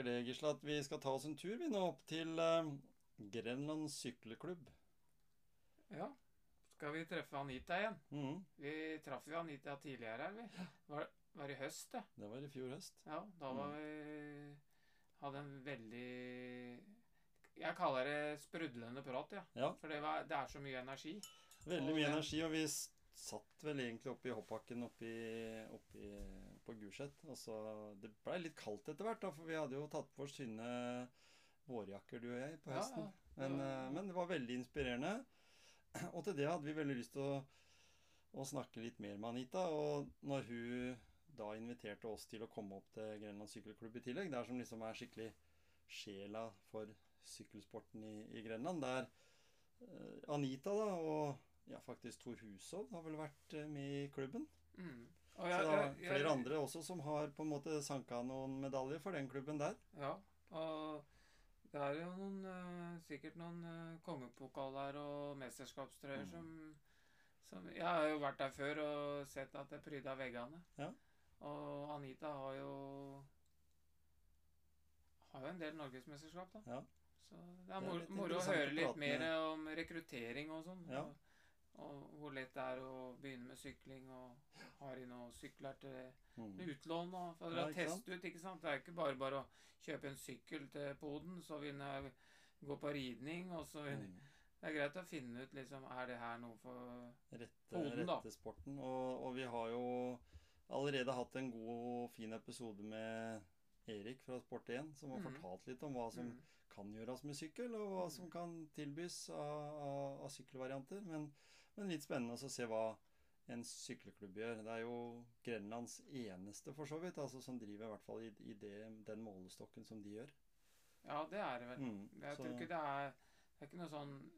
Tenker det, Gisle, at vi skal ta oss en tur vi nå opp til uh, Grenland sykleklubb. Ja. Skal vi treffe Anita igjen? Mm. Vi traff jo Anita tidligere her, vi. Var, var i høst, det. Det var i fjor høst. Ja, da var vi Hadde en veldig Jeg kaller det sprudlende prat, ja. Ja, For det, var, det er så mye energi. veldig mye det- energi, og vi satt vel egentlig oppi hoppbakken oppi, oppi på Gulset. Det blei litt kaldt etter hvert, da, for vi hadde jo tatt på oss tynne vårjakker, du og jeg, på høsten. ja. Men, Ja. Men, men det var veldig inspirerende. Og til det hadde vi veldig lyst til å, å snakke litt mer med Anita. Og når hun da inviterte oss til å komme opp til Grenland sykkelklubb i tillegg, der som liksom er skikkelig sjela for sykkelsporten i, i Grenland, der eh, Anita da, og ja, faktisk Tor Hushovd har vel vært eh, med i klubben. Mm. Og Så det er ja, flere andre også som har på en måte sanka noen medaljer for den klubben der. Ja, og det er jo noen, eh, sikkert noen uh, kongepokaler og mesterskapstrøyer Mm. som, som Jeg har jo vært der før og sett at det pryda veggene. Ja. Og Anita har jo har jo en del norgesmesterskap, da. Ja. Så det er Det er moro, å høre litt mer med- om rekruttering og sånn. Ja. Og, og hvor lett det er å begynne med sykling, og har de noen sykler til Mm. utlån og for å teste ut, ikke sant? Det er ikke bare bare å kjøpe en sykkel til poden, så vil jeg gå på ridning, og så vil Mm. Det er greit å finne ut, liksom, er det her noe for rette, Poden, da. rette sporten. Og, og vi har jo allerede hatt en god fin episode med Erik fra Sport1, som har mm. fortalt litt om hva som mm, kan gjøres med sykkel, og hva som kan tilbys av, av, av sykkelvarianter. Men, men litt spennende å se hva en sykkelklubb gjør. Det er jo Grenlands eneste, for så vidt, altså som driver i hvert fall i, i det, den målestokken som de gjør. Ja, det er det vel. Mm, Jeg så- tror ikke det er Det er ikke noe sånn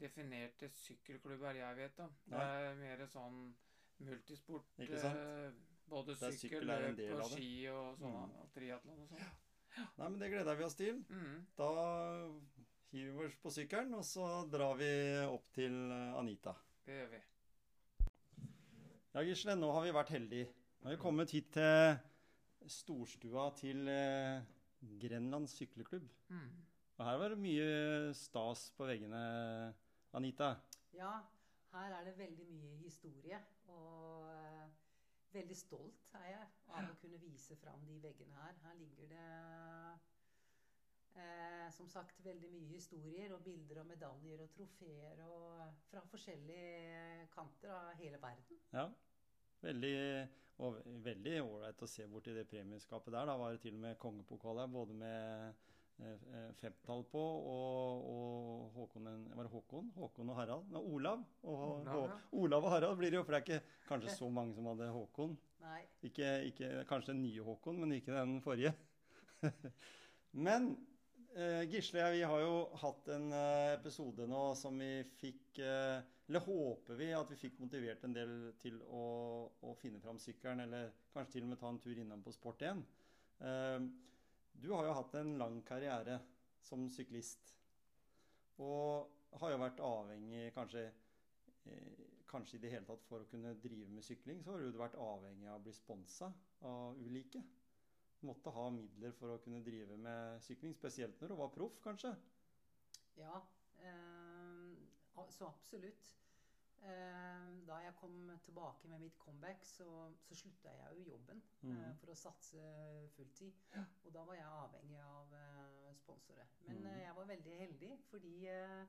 definerte sykkelklubber jeg vet om. Det Nei. er mer sånn multisport. Eh, Både sykkel, sykkel løp og ski og sånn. Mm. Triatlon og sånn. Nei, men det gleder vi oss til. Mm. Da hiver på sykkelen, og så drar vi opp til eh, Anita. Det gjør vi. Ja, Gisle, nå har vi vært heldige. Nå har vi kommet hit til storstua til eh, Grenland sykleklubb. Mm. Og her var det mye stas på veggene, Anita. Ja, her er det veldig mye historie. Og eh, veldig stolt er jeg av å kunne vise fram de veggene her. Her ligger det eh, som sagt veldig mye historier og bilder og medaljer og trofeer og fra forskjellige kanter av hele verden. Ja. Veldig og veldig ålreit å se borti det premieskapet der. Da var det til og med kongepokal her, både med eh, eh, femtall på og, og Håkon, en- var det Håkon? Håkon og Harald? Nei, Olav. Og, Olav, ja. Olav og Harald blir det jo, for det er ikke kanskje så mange som hadde Håkon. Nei, Ikke, ikke, kanskje den nye Håkon, men ikke den forrige. men eh, Gisle, vi har jo hatt en eh, episode nå som vi fikk eh, Eller håper vi at vi fikk motivert en del til å, å finne fram sykkelen, eller kanskje til og med ta en tur innom på Sport1. Eh, du har jo hatt en lang karriere som syklist. Og har jo vært avhengig kanskje eh, kanskje i det hele tatt for å kunne drive med sykling, så har du vært avhengig av å bli sponsa av ulike. Måtte ha midler for å kunne drive med sykling, spesielt når du var proff, kanskje. ja, eh, så absolutt. Eh, da jeg kom tilbake med mitt comeback, så, så slutta jeg jo jobben eh, Mhm. for å satse fulltid. Og da var jeg avhengig av eh, sponsorer. Men mm. jeg var veldig heldig, fordi eh,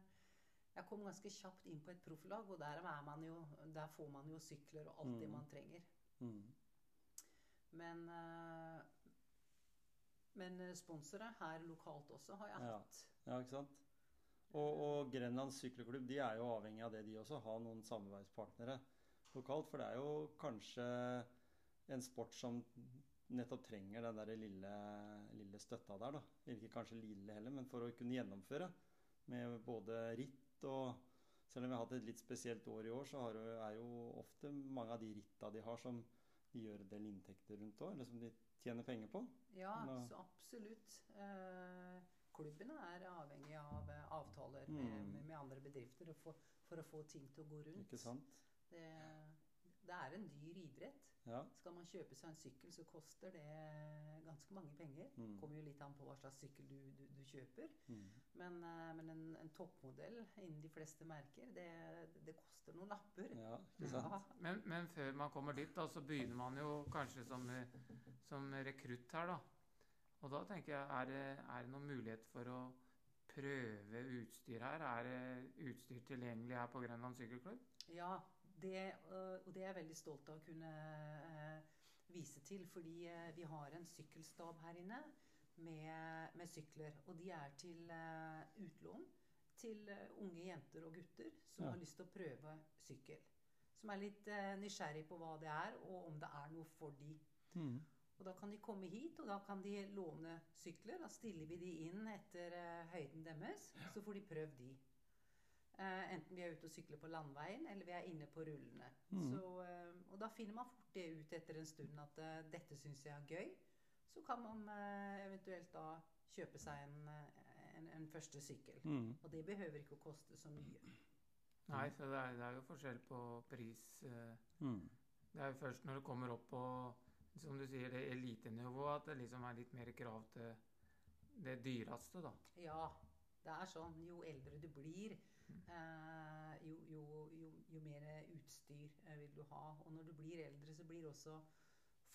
jeg kom ganske kjapt inn på et profflag, og der, er man jo, der får man jo sykler og alt det Mhm. man trenger. Mm. Men, eh, men sponsere sponsorer her lokalt også har jeg hatt. Ja, ikke sant? Og, og Grenland sykkelklubb de er jo avhengig av det, de også. Ha noen samarbeidspartnere lokalt. For det er jo kanskje en sport som nettopp trenger den der lille, lille støtta der, da. Ikke kanskje lille heller, men for å kunne gjennomføre. Med både ritt og Selv om vi har hatt et litt spesielt år i år, så har, er jo ofte mange av de ritta de har, som de gjør en del inntekter rundt òg, eller som de tjener penger på. Ja, så absolutt. Eh, klubbene er avhengig av eh, avtaler med, Mm. med, med andre bedrifter for, for å få ting til å gå rundt. Ikke sant? Det, det er en dyr idrett. Ja. Skal man kjøpe seg en sykkel, så koster det ganske mange penger. Mm. Kommer jo litt an på hva slags sykkel du, du, du kjøper. Mm. Men, eh, men en, en toppmodell innen de fleste merker, det, det koster noen lapper. ja, ikke sant? Ja, Men, men før man kommer dit, da, så begynner man jo kanskje som, som rekrutt her, da. Og da tenker jeg, er det, er det noen mulighet for å prøve utstyr her? Er det utstyr tilgjengelig her på Grenland sykkelklubb? Ja, det, og det er jeg veldig stolt av å kunne øh, vise til. Fordi øh, vi har en sykkelstab her inne med, med sykler. Og de er til øh, utlån til unge jenter og gutter som Ja. har lyst til å prøve sykkel. Som er litt nysgjerrig på hva det er, og om det er noe for de. Mm. Og da kan de komme hit, og da kan de låne sykler. Da stiller vi de inn etter eh, høyden deres, så får de prøvd de. Eh, enten vi er ute og sykler på landveien, eller vi er inne på rullene. Mm. Så, uh, og da finner man fort det ut etter en stund at uh, dette syns jeg er gøy. Så kan man eventuelt da kjøpe seg en, en, en første sykkel. Mm. Og det behøver ikke å koste så mye. Nei, så det er, det er jo forskjell på pris. Mm. Det er jo først når det kommer opp på som du sier, det elitenivået, at det liksom er litt mer krav til det dyreste, da. Ja, det er sånn. Jo eldre du blir, jo, jo, jo, jo mer utstyr eh, vil du ha. Og når du blir eldre, så blir også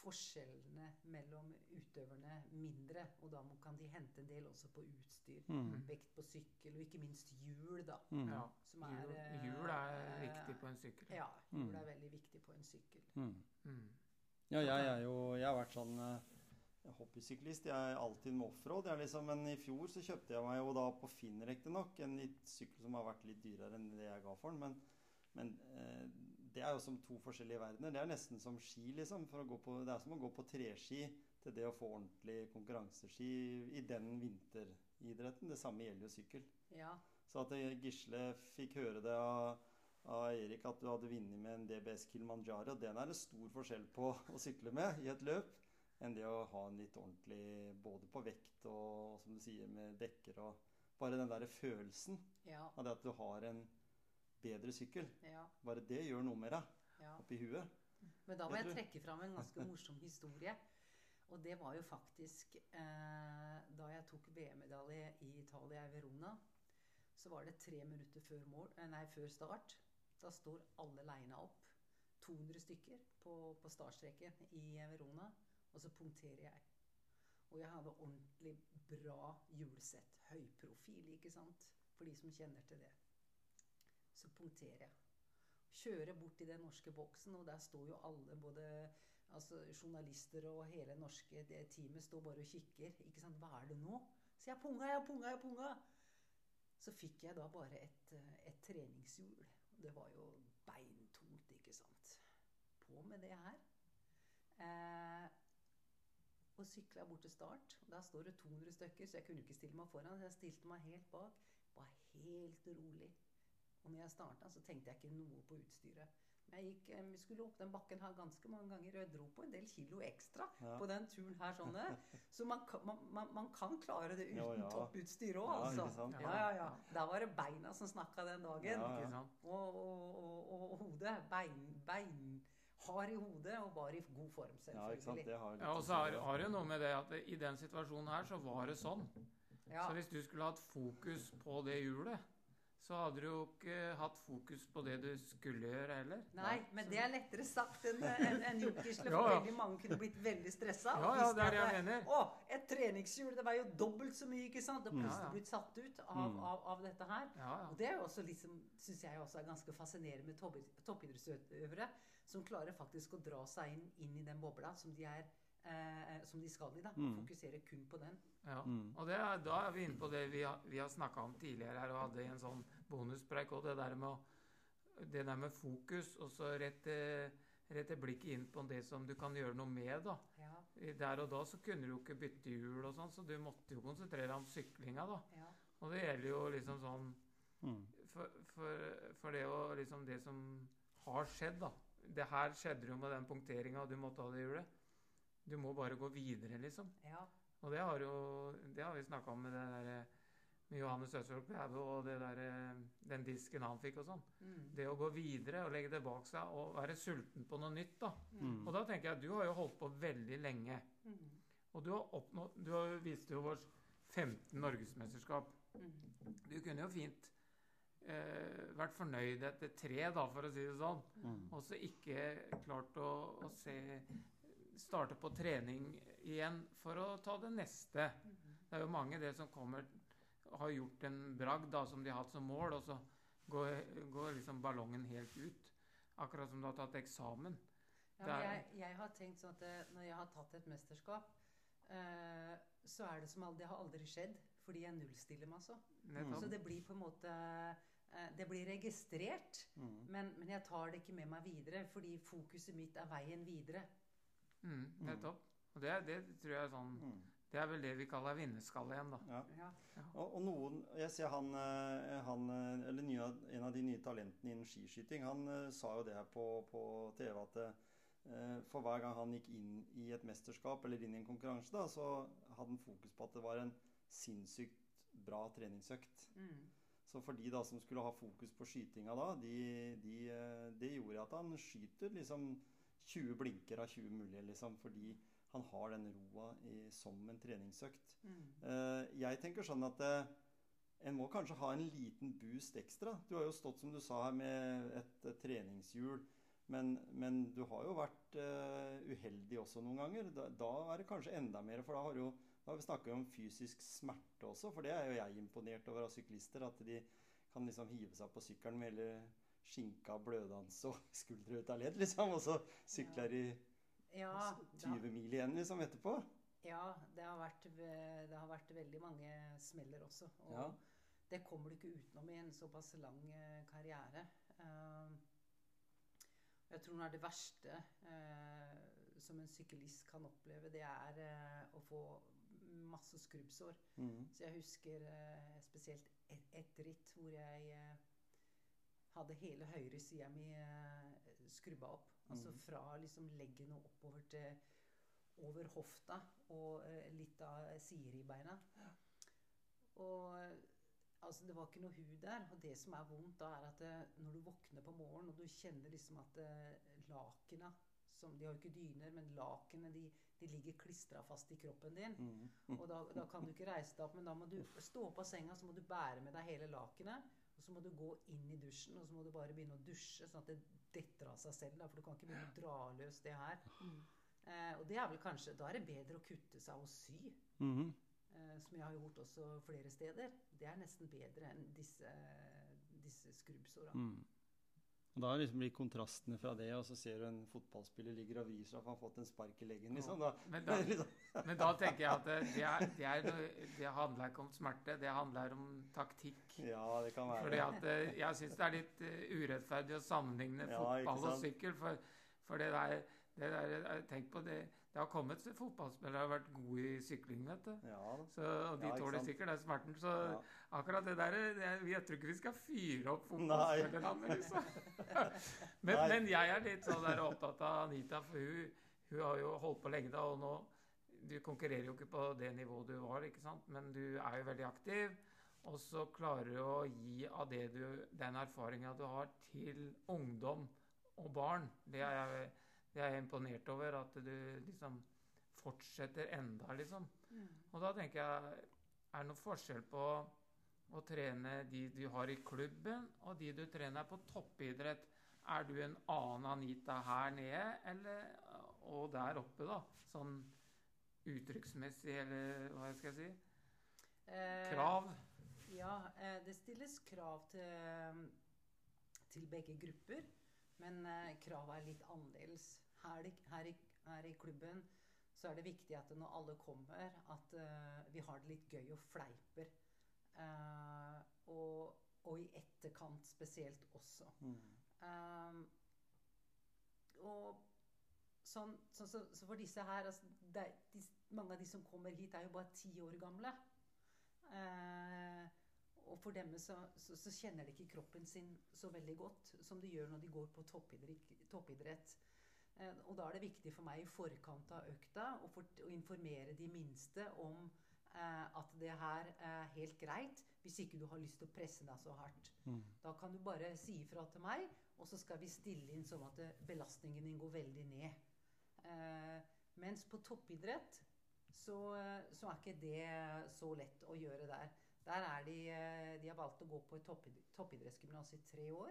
forskjellene mellom utøverne mindre. Og da må, kan de hente en del også på utstyr. Mm. Vekt på sykkel, og ikke minst hjul, da. Mm. Ja. Som er, Hjul, eh, hjul er eh, viktig på en sykkel. Ja, hjul Mm. er veldig viktig på en sykkel. Mm. Mm. Ja, jeg er jo Jeg har vært sånn eh, hobbysyklist. Jeg er alltid med offroad. Liksom, men i fjor så kjøpte jeg meg jo da på Finn riktignok en litt sykkel som har vært litt dyrere enn det jeg ga for den. Men, men eh, det er jo som to forskjellige verdener. Det er nesten som ski, liksom. For å gå på, det er som å gå på treski til det å få ordentlig konkurranseski i den vinteridretten. Det samme gjelder jo sykkel. Ja, Så at eh, Gisle fikk høre det av, av Erik at du hadde vunnet med en DBS Kilimanjaro, den er det stor forskjell på å sykle med i et løp enn det å ha en litt ordentlig både på vekt og som du sier med dekker og Bare den derre følelsen ja, av det at du har en bedre sykkel. ja, Bare det gjør noe med deg ja. oppi huet. Men da må Jeg jeg trekke fram en ganske morsom historie. Og det var jo faktisk eh, da jeg tok VM-medalje i Italia, i Verona. Så var det tre minutter før, mål, eh, nei, før start. Da står alle leina opp. 200 stykker på, på startstreken i Verona. Og så punkterer jeg. Og jeg hadde ordentlig bra hjulsett. Høyprofil, ikke sant? For de som kjenner til det. Så punkterer jeg kjører bort i den norske boksen, og der står jo alle, både altså, journalister og hele norske det teamet, står bare og kikker. Ikke sant, hva er det nå? Så jeg punga, jeg punga, jeg punga. Så fikk jeg da bare et, et treningshjul. Det var jo beintungt, ikke sant. På med det her. Eh, og sykla bort til start. og Der står det 200 stykker, så jeg kunne ikke stille meg foran. Så jeg stilte meg helt bak. Var helt rolig. Og når jeg starta, så tenkte jeg ikke noe på utstyret. Men jeg gikk, eh, vi skulle opp den bakken her ganske mange ganger, og jeg dro på en del kilo ekstra Ja. på den turen her. sånne. Så man, man, man, man kan klare det uten Ja, ja. topputstyr òg, Ja, altså. ikke sant? Ja, ja, ja. Der var det beina som snakka den dagen. Og, og, og, og hodet. Bein, bein hard i hodet og var i god form, Ja, ikke sant? selvfølgelig. Det har litt Ja, og så har, det. har det noe med det at i den situasjonen her, så var det sånn. Ja. Så hvis du skulle hatt fokus på det hjulet, så hadde du jo ikke hatt fokus på det du skulle gjøre heller. Nei, men det er lettere sagt enn en, en gjort, Gisle. For Ja, ja. veldig mange kunne blitt veldig stressa. Ja, ja, det er det jeg mener. Å, et treningshjul! Det var jo dobbelt så mye, ikke sant? Og Mm. plutselig Ja, ja. blitt satt ut av, Mm. av, av dette her. Ja, ja. Og det er jo også liksom, syns jeg også er ganske fascinerende med topp- toppidrettsutøvere som klarer faktisk å dra seg inn, inn i den bobla som de er eh, som de skal i. da, Mm. Fokusere kun på den. Ja. Mm. Og det er, da er vi inne på det vi har, vi har snakka om tidligere her, og hadde i en sånn bonuspreik òg, det der med å det der med fokus, og så rette, rette blikket inn på det som du kan gjøre noe med. da. Ja, Der og da så kunne du jo ikke bytte hjul og sånn, så du måtte jo konsentrere deg om syklinga, da. ja. Og det gjelder jo liksom sånn Mm. For, for, for det å liksom Det som har skjedd, da. Det her skjedde jo med den punkteringa, og du måtte ha det hjulet. Du må bare gå videre, liksom. ja. Og det har jo Det har vi snakka om med det der med Johannes Østfold Klæve og det der, den disken han fikk og sånn. Mm. Det å gå videre og legge det bak seg og være sulten på noe nytt, da. Mm. Og da tenker jeg at du har jo holdt på veldig lenge. Mm. Og du har oppnådd Du har viste jo vårt 15 norgesmesterskap. Mm. Du kunne jo fint eh, vært fornøyd etter tre, da, for å si det sånn. Mm. Og så ikke klart å, å se Starte på trening igjen for å ta det neste. Mm. Det er jo mange det som kommer har gjort en bragd da, som de har hatt som mål, og så går, går liksom ballongen helt ut. Akkurat som du har tatt eksamen. Ja, men jeg, jeg har tenkt sånn at eh, når jeg har tatt et mesterskap, eh, så er det som aldri, det har aldri skjedd, fordi jeg nullstiller meg så. Nettopp. Så det blir på en måte Det blir registrert, Mm. men, men jeg tar det ikke med meg videre, fordi fokuset mitt er veien videre. Mm, nettopp. Og det, det tror jeg er sånn Mm. Det er vel det vi kaller vinnerskalle igjen, da. Ja. Ja. Og, og noen Jeg ser han, eh, han eh, Eller nye, en av de nye talentene innen skiskyting, han eh, sa jo det her på, på TV at eh, for hver gang han gikk inn i et mesterskap eller inn i en konkurranse, da, så hadde han fokus på at det var en sinnssykt bra treningsøkt. Mm. Så for de da som skulle ha fokus på skytinga da, de, de, eh, det gjorde at han skyter liksom 20 blinker av 20 mulige, liksom, fordi han har den roa i, som en treningsøkt. Mm. Eh, jeg tenker sånn at eh, en må kanskje ha en liten boost ekstra. Du har jo stått, som du sa her, med et, et treningshjul. Men, men du har jo vært uheldig også noen ganger. Da, da er det kanskje enda mer, for da har, du jo, har vi snakka om fysisk smerte også. For det er jo jeg imponert over av syklister. At de kan liksom hive seg på sykkelen med hele skinka, blødans og skuldre ut av ledd, liksom. Og så sykler de Ja, da, 20 mil igjen liksom etterpå. ja det, har vært, det har vært veldig mange smeller også. Og Ja. det kommer du ikke utenom i en såpass lang eh, karriere. Eh, jeg tror noe av det verste eh, som en syklist kan oppleve, det er eh, å få masse skrubbsår. Mm. Så jeg husker eh, spesielt et, et ritt hvor jeg eh, hadde hele høyre sida mi eh, skrubba opp. Altså mm. fra liksom leggen og oppover til over hofta og eh, litt av sideribbeina. Og eh, altså, det var ikke noe hud der. Og det som er vondt da, er at det, når du våkner på morgenen, og du kjenner liksom at eh, lakena som, De har jo ikke dyner, men lakenene de, de ligger klistra fast i kroppen din. Mm. Og da, da kan du ikke reise deg opp, men da må du stå opp av senga, så må du bære med deg hele lakenet. Og så må du gå inn i dusjen, og så må du bare begynne å dusje, sånn at det detter av seg selv. Da, for du kan ikke begynne å dra løs det her. Eh, og det er vel kanskje Da er det bedre å kutte seg og sy, Mm. eh, som jeg har gjort også flere steder. Det er nesten bedre enn disse, disse skrubbsåra. Mm. Og Da liksom blir kontrastene fra det, og så ser du en fotballspiller ligger og vrir seg for han har fått en spark i leggen. liksom. Da, Men da, liksom. men da tenker jeg at det, det, er, det, er, noe- det handler ikke om smerte, det handler om taktikk. Ja, det kan være. Fordi at eh, Jeg syns det er litt eh, urettferdig å sammenligne Ja, fotball og sykkel. For, for det der, der Tenk på det. Det har kommet fotballspillere som har vært gode i sykling, vet du. Ja. Så, og de Ja, tåler sikkert den smerten. Så Ja. akkurat det der det, Jeg tror ikke vi skal fyre opp fotballspillerne, liksom. men, men jeg er litt sånn der opptatt av Anita, for hun, hun har jo holdt på lenge da, og nå Du konkurrerer jo ikke på det nivået du var, ikke sant? men du er jo veldig aktiv. Og så klarer du å gi av det du, den erfaringa du har, til ungdom og barn. Det er jeg, det er jeg imponert over. At du liksom fortsetter enda, liksom. Mm. Og da tenker jeg Er det noen forskjell på å trene de du har i klubben, og de du trener på toppidrett? Er du en annen Anita her nede eller, og der oppe, da? Sånn uttrykksmessig, eller hva skal jeg si? Eh, Krav? Ja, eh, det stilles krav til, til begge grupper. Men eh, kravet er litt annerledes. Her, her, her i klubben så er det viktig at når alle kommer, at eh, vi har det litt gøy og fleiper. Eh, og, og i etterkant spesielt også. Mm. Um, og sånn, så, så, så for disse her altså, er- de, Mange av de som kommer hit, er jo bare ti år gamle. Eh, og for dem så, så, så kjenner de ikke kroppen sin så veldig godt som de gjør når de går på toppidrett. toppidrett. Eh, og da er det viktig for meg i forkant av økta å, for, å informere de minste om eh, at det her er helt greit hvis ikke du har lyst til å presse deg så hardt. Mm. Da kan du bare si ifra til meg, og så skal vi stille inn sånn at belastningen din går veldig ned. Eh, mens på toppidrett så, så er ikke det så lett å gjøre der. Der er de, eh, de har valgt å gå på et toppidrettsgymnas i tre år.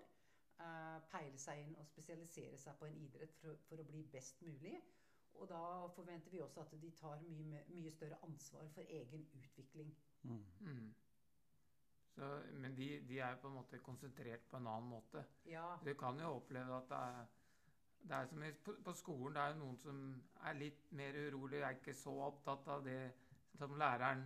Eh, peile seg inn og spesialisere seg på en idrett for, å- for å bli best mulig. Og da forventer vi også at de tar mye, mye større ansvar for egen utvikling. Mm. Mm. Så, men de, de er på en måte konsentrert på en annen måte. Ja, Du kan jo oppleve at det er, det er som på, på skolen, det er jo noen som er litt mer urolig, er ikke så opptatt av det som læreren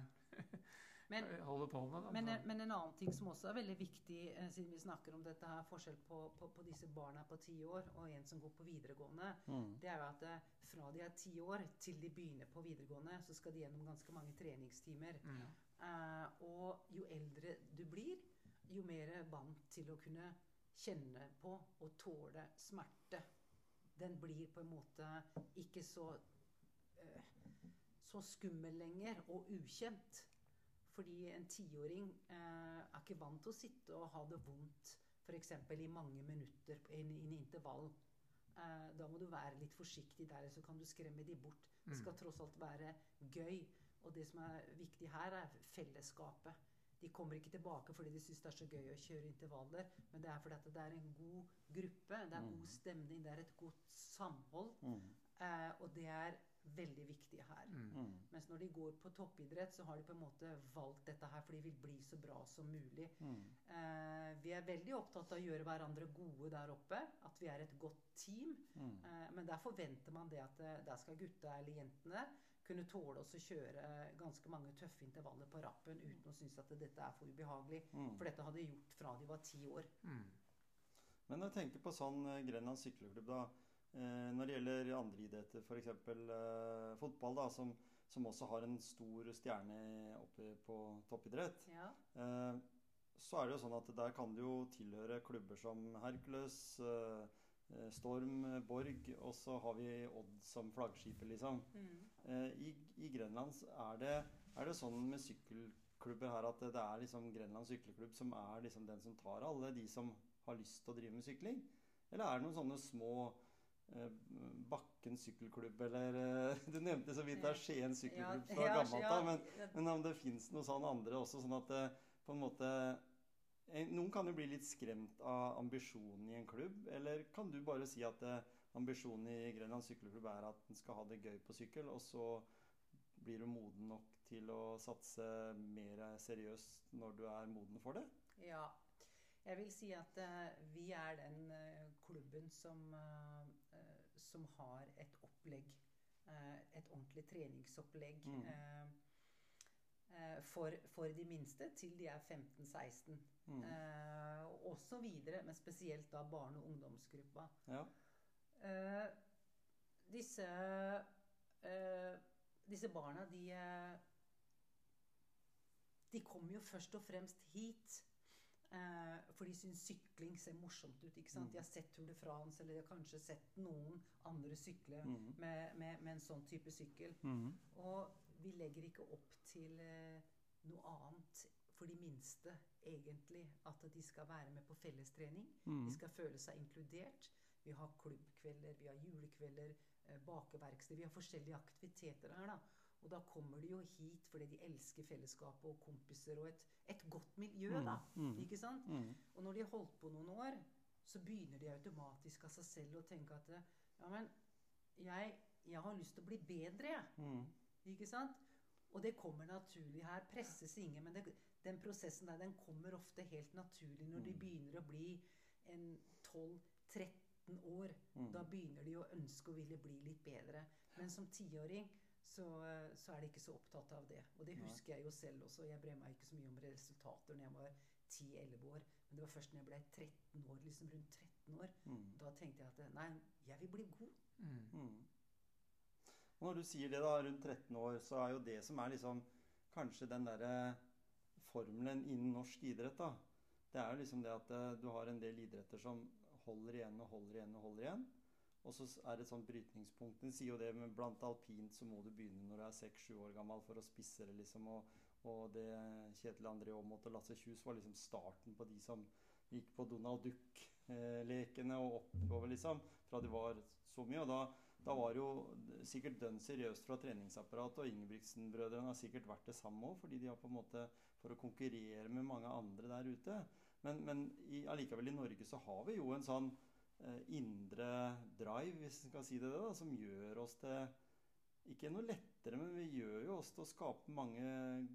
men holder på med. Men, en- men en annen ting som også er veldig viktig, eh, siden vi snakker om dette her, forskjell på, på, på disse barna på ti år og en som går på videregående, Mm. det er jo at eh, fra de er ti år til de begynner på videregående, så skal de gjennom ganske mange treningstimer. mm. Uh, og jo eldre du blir, jo mer vant til å kunne kjenne på og tåle smerte. Den blir på en måte ikke så uh, så skummel lenger og ukjent. Fordi en tiåring eh, er ikke vant til å sitte og ha det vondt f.eks. i mange minutter i en, en intervall. Eh, da må du være litt forsiktig der, så kan du skremme de bort. Det skal tross alt være gøy. Og det som er viktig her, er fellesskapet. De kommer ikke tilbake fordi de syns det er så gøy å kjøre intervaller, men det er fordi at det er en god gruppe, det er god stemning, det er et godt samhold. Mm. Eh, og det er veldig viktige her. Mm. Mm. Mens når de går på toppidrett, så har de på en måte valgt dette her for de vil bli så bra som mulig. Mm. Eh, vi er veldig opptatt av å gjøre hverandre gode der oppe. At vi er et godt team. Mm. Eh, men der forventer man det at eh, der skal gutta eller jentene kunne tåle oss å kjøre ganske mange tøffe intervaller på rappen uten å synes at dette er for ubehagelig. Mm. For dette hadde de gjort fra de var ti år. Mm. Men når jeg tenker på sånn eh, Grenland sykkelklubb, da. Eh, når det gjelder andre idretter, f.eks. Eh, fotball, da, som, som også har en stor stjerne oppe på toppidrett, Ja. eh, så er det jo sånn at der kan du jo tilhøre klubber som Hercules, eh, eh, Storm, Borg, og så har vi Odd som flaggskipet, liksom. Eh, I, I Grenland er det, er det sånn med sykkelklubber her at det er liksom Grenland sykkelklubb som er liksom den som tar alle de som har lyst til å drive med sykling? Eller er det noen sånne små Bakken sykkelklubb, eller eh, Du nevnte så vidt det er Skien sykkelklubb fra ja, gammelt av, men, men om det fins noe sånn andre også, sånn at det på en måte eh, Noen kan jo bli litt skremt av ambisjonen i en klubb, eller kan du bare si at eh, ambisjonen i Grenland sykkelklubb er at den skal ha det gøy på sykkel, og så blir du moden nok til å satse mer seriøst når du er moden for det? Ja. Jeg vil si at eh, vi er den eh, klubben som, eh, eh, som har et opplegg. eh, et ordentlig treningsopplegg. Mm. eh, eh, for, for de minste til de er 15-16. Mm. Eh, og så videre, men spesielt da barne- og ungdomsgruppa. Ja. Eh, disse eh, disse barna, de De kommer jo først og fremst hit for de syns sykling ser morsomt ut. ikke sant? De har sett Tour de France, eller de har kanskje sett noen andre sykle Mm. med, med, med en sånn type sykkel. Mm. Og vi legger ikke opp til eh, noe annet for de minste, egentlig. At de skal være med på fellestrening. Mm. De skal føle seg inkludert. Vi har klubbkvelder, vi har julekvelder, eh, bakeverksted. Vi har forskjellige aktiviteter her. da. Og da kommer de jo hit fordi de elsker fellesskapet og kompiser og et, et godt miljø. da. Mm. Mm. Ikke sant? Mm. Og når de har holdt på noen år, så begynner de automatisk av seg selv å tenke at ja, men jeg, jeg har lyst til å bli bedre, jeg. Mm. Ikke sant? Og det kommer naturlig her. Presses ingen. Men det, den prosessen der, den kommer ofte helt naturlig når de Mm. begynner å bli en 12-13 år. Mm. Da begynner de å ønske å ville bli litt bedre. Men som tiåring så, eh, så er de ikke så opptatt av det. Og det Nei. husker jeg jo selv også. Jeg brer meg ikke så mye om resultater når jeg var 10-11 år. Men det var først når jeg ble 13 år, liksom rundt 13 år, Mm. da tenkte jeg at nei, jeg vil bli god. Mm. Mm. Og når du sier det da, rundt 13 år, så er jo det som er liksom kanskje den derre formelen innen norsk idrett, da. Det er jo liksom det at eh, du har en del idretter som holder igjen og holder igjen og holder igjen. Og så er det et sånt brytningspunkt. Den sier jo det med blant alpint så må du begynne når du er 6-7 år gammel for å spisse det, liksom. Og, og det Kjetil André Aamodt og Lasse Kjus var liksom starten på de som gikk på Donald Duck-lekene og oppover, liksom. Fra de var så mye. Og da, da var det jo sikkert dønn seriøst fra treningsapparatet, og Ingebrigtsen-brødrene har sikkert vært det samme òg, fordi de har på en måte For å konkurrere med mange andre der ute. Men, men i, allikevel i Norge så har vi jo en sånn indre drive, hvis en kan si det, da, som gjør oss til ikke noe lettere, men vi gjør jo oss til å skape mange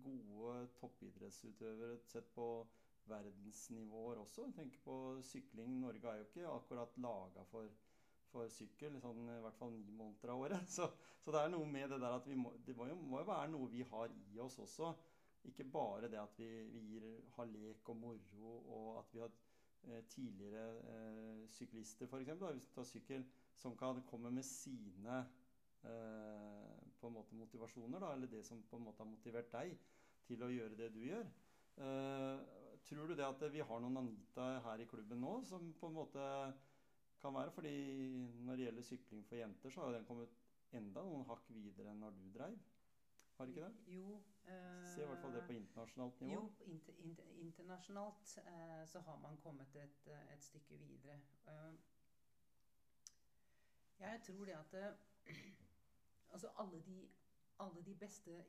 gode toppidrettsutøvere sett på verdensnivåer også. Tenk på sykling. Norge er jo ikke akkurat laga for, for sykkel, sånn i hvert fall ni måneder av året. Så, så det er noe med det der at må, det må jo, må jo være noe vi har i oss også. Ikke bare det at vi, vi gir, har lek og moro, og at vi har eh, tidligere eh, syklister, f.eks., hvis du tar sykkel, som kan komme med sine eh, på en måte motivasjoner, da, eller det som på en måte har motivert deg til å gjøre det du gjør. Eh, tror du det at vi har noen Anita her i klubben nå som på en måte kan være? Fordi når det gjelder sykling for jenter, så har den kommet enda noen hakk videre enn når du dreiv. Har ikke det? Jo. Se i hvert fall det på internasjonalt nivå. Jo, inter, inter, internasjonalt eh, så har man kommet et, eh, et stykke videre. Eh, jeg tror det at eh, Altså alle de, alle de beste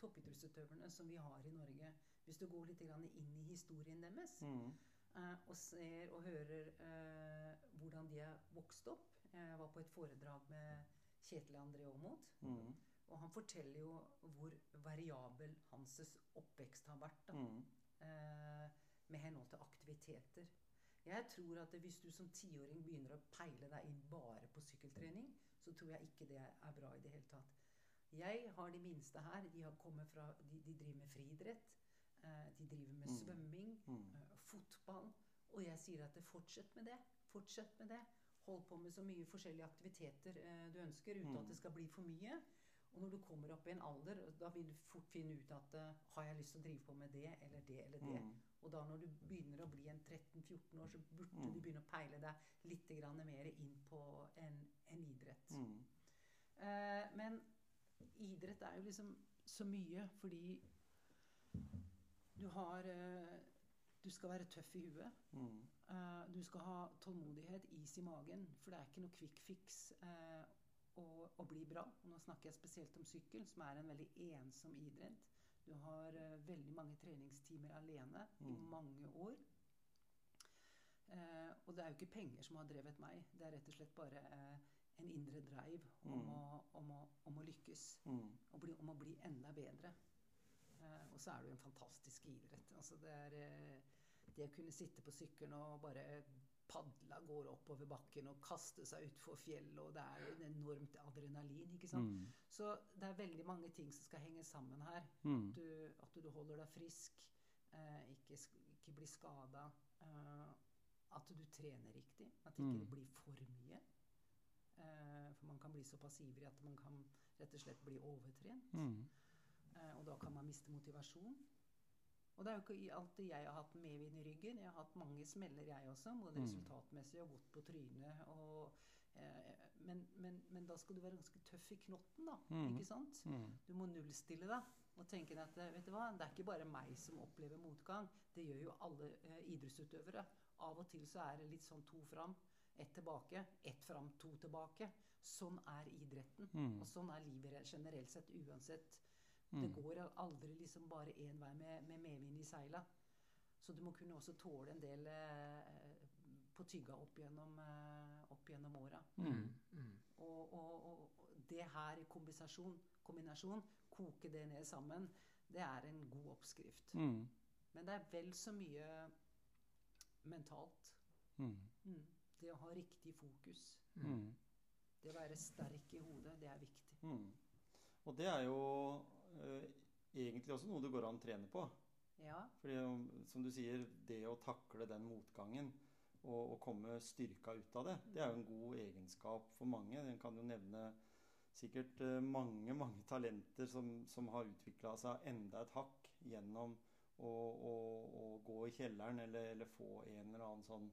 toppidrettsutøverne som vi har i Norge Hvis du går litt grann inn i historien deres Mm. eh, og ser og hører eh, hvordan de har vokst opp Jeg var på et foredrag med Kjetil André Aamodt. Mm. Og han forteller jo hvor variabel hans oppvekst har vært. da Mm. eh, med henhold til aktiviteter. Jeg tror at hvis du som tiåring begynner å peile deg inn bare på sykkeltrening, så tror jeg ikke det er bra i det hele tatt. Jeg har de minste her. De, har fra, de, de driver med friidrett. Eh, de driver med Mm. svømming, Mm. eh, fotball. Og jeg sier at fortsett med det. Fortsett med det. Hold på med så mye forskjellige aktiviteter eh, du ønsker, uten Mm. at det skal bli for mye. Og når du kommer opp i en alder, da vil du fort finne ut at eh, har jeg lyst til å drive på med det eller det eller det. Mm. Og da når du begynner å bli en 13-14 år, så burde Mm. du begynne å peile deg litt mer inn på en, en idrett. Mm. Eh, men idrett er jo liksom så mye fordi du har eh, Du skal være tøff i huet. Mm. Eh, du skal ha tålmodighet, is i magen, for det er ikke noe quick fix eh, å, å bli bra. Og nå snakker jeg spesielt om sykkel, som er en veldig ensom idrett. Du har uh, veldig mange treningstimer alene i Mm. mange år. Uh, og det er jo ikke penger som har drevet meg. Det er rett og slett bare uh, en indre drive om, Mm. å, om, å, om å lykkes. Mm. Bli, om å bli enda bedre. Og så er det jo en fantastisk idrett. Altså det er det å kunne sitte på sykkelen og bare padle går oppover bakken og kaster seg utfor fjellet, og det er en enormt adrenalin, ikke sant. Mm. Så det er veldig mange ting som skal henge sammen her. Mm. Du, at du holder deg frisk, eh, ikke, ikke blir skada. Eh, at du trener riktig. At ikke Mm. det blir for mye. Eh, for man kan bli såpass ivrig at man kan rett og slett bli overtrent. Mm. Eh, og da kan man miste motivasjon. Og det er jo ikke alltid jeg har hatt medvind i ryggen. Jeg har hatt mange smeller, jeg også, både Mm. resultatmessig og gått på trynet. Og, eh, men, men, men da skal du være ganske tøff i knotten, da. Mm. Ikke sant? Mm. Du må nullstille deg og tenke at eh, vet du hva, det er ikke bare meg som opplever motgang. Det gjør jo alle eh, idrettsutøvere. Av og til så er det litt sånn to fram, ett tilbake, ett fram, to tilbake. Sånn er idretten. Mm. Og sånn er livet generelt sett uansett. Mm. Det går aldri liksom bare én vei med, med medvind i seila. Så du må kunne også tåle en del eh, på tygga opp gjennom, eh, opp gjennom åra. Mm. Mm. Og, og, og det her i kombinasjon, kombinasjon, koke det ned sammen, det er en god oppskrift. Mm. Men det er vel så mye mentalt. Mm. Mm. Det å ha riktig fokus. Mm. Det å være sterk i hodet, det er viktig. Mm. Og det er jo egentlig også noe det går an å trene på. Ja. Fordi um, som du sier, det å takle den motgangen og, og komme styrka ut av det, det er jo en god egenskap for mange. Den kan jo nevne sikkert eh, mange, mange talenter som, som har utvikla seg enda et hakk gjennom å, å, å gå i kjelleren eller, eller få en eller annen sånn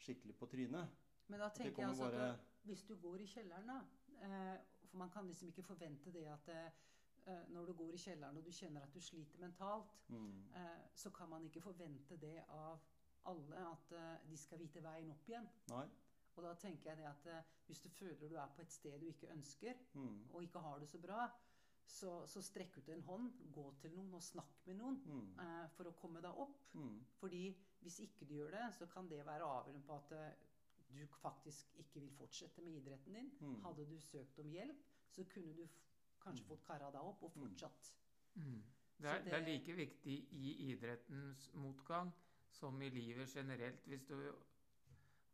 skikkelig på trynet. Men da tenker jeg altså at bare du, hvis du går i kjelleren, da eh, For man kan liksom ikke forvente det at eh, når du går i kjelleren og du kjenner at du sliter mentalt, mm, eh, så kan man ikke forvente det av alle at eh, de skal vite veien opp igjen. Nei. Og da tenker jeg det at eh, hvis du føler du er på et sted du ikke ønsker, Mm, og ikke har det så bra, så, så strekk ut en hånd, gå til noen og snakk med noen mm, eh, for å komme deg opp. mm, Fordi hvis ikke du gjør det, så kan det være avgjørende på at eh, du faktisk ikke vil fortsette med idretten din. Mm. Hadde du søkt om hjelp, så kunne du kanskje Mm. fått kara deg opp og Mm. fortsatt. Mm. Det, er, det er like viktig i idrettens motgang som i livet generelt hvis du